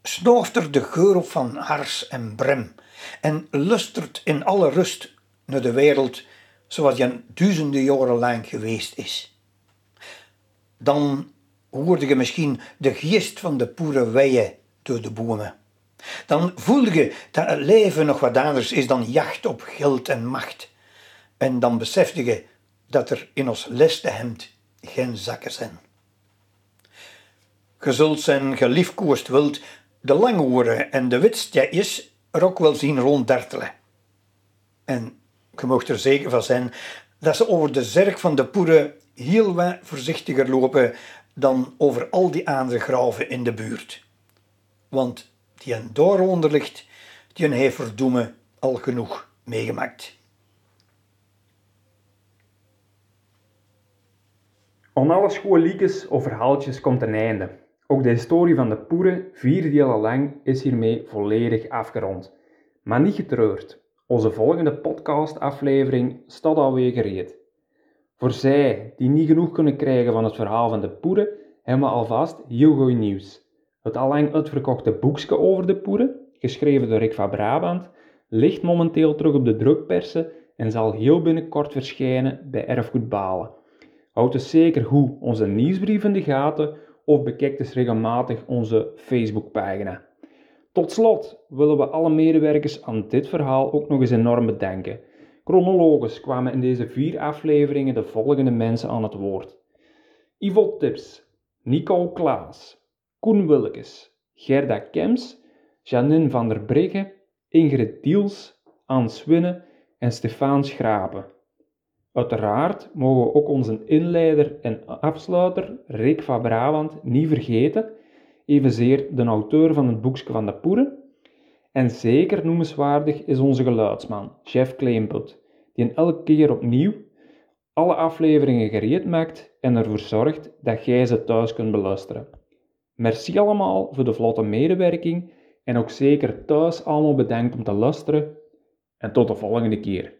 Snooft er de geur op van hars en brem en lustert in alle rust naar de wereld zoals je duizenden jaren lang geweest is. Dan hoorde je misschien de geest van de poere weien door de bomen. Dan voelde je dat het leven nog wat anders is dan jacht op geld en macht. En dan besefte je dat er in ons leste hemd geen zakken zijn. Je zult zijn geliefkoosd wild de langoren en de witstjetjes er ook wel zien ronddartelen. En je mocht er zeker van zijn dat ze over de zerk van de poeren heel wat voorzichtiger lopen dan over al die andere graven in de buurt. Want die een daaronder ligt, die heeft verdoemen al genoeg meegemaakt. Aan alle schooliekes of verhaaltjes komt een einde. Ook de historie van de Poeren, vier delen lang, is hiermee volledig afgerond. Maar niet getreurd. Onze volgende podcastaflevering staat alweer gereed. Voor zij die niet genoeg kunnen krijgen van het verhaal van de Poeren, hebben we alvast heel goed nieuws. Het allang uitverkochte boekje over de Poeren, geschreven door Rick van Brabant, ligt momenteel terug op de drukpersen en zal heel binnenkort verschijnen bij Erfgoed Balen. Houd dus zeker goed onze nieuwsbrief in de gaten of bekijk dus regelmatig onze Facebookpagina. Tot slot willen we alle medewerkers aan dit verhaal ook nog eens enorm bedanken. Chronologisch kwamen in deze vier afleveringen de volgende mensen aan het woord. Yvonne Tips, Nico Klaas, Koen Wilkes, Gerda Kems, Janine van der Brigge, Ingrid Diels, Ans Winnen en Stefaan Schrapen. Uiteraard mogen we ook onze inleider en afsluiter, Rick van Brabant, niet vergeten, evenzeer de auteur van het boekje van de Poeren. En zeker noemenswaardig is onze geluidsman, Jeff Kleemput, die in elke keer opnieuw alle afleveringen gereed maakt en ervoor zorgt dat jij ze thuis kunt beluisteren. Merci allemaal voor de vlotte medewerking en ook zeker thuis allemaal bedankt om te luisteren en tot de volgende keer.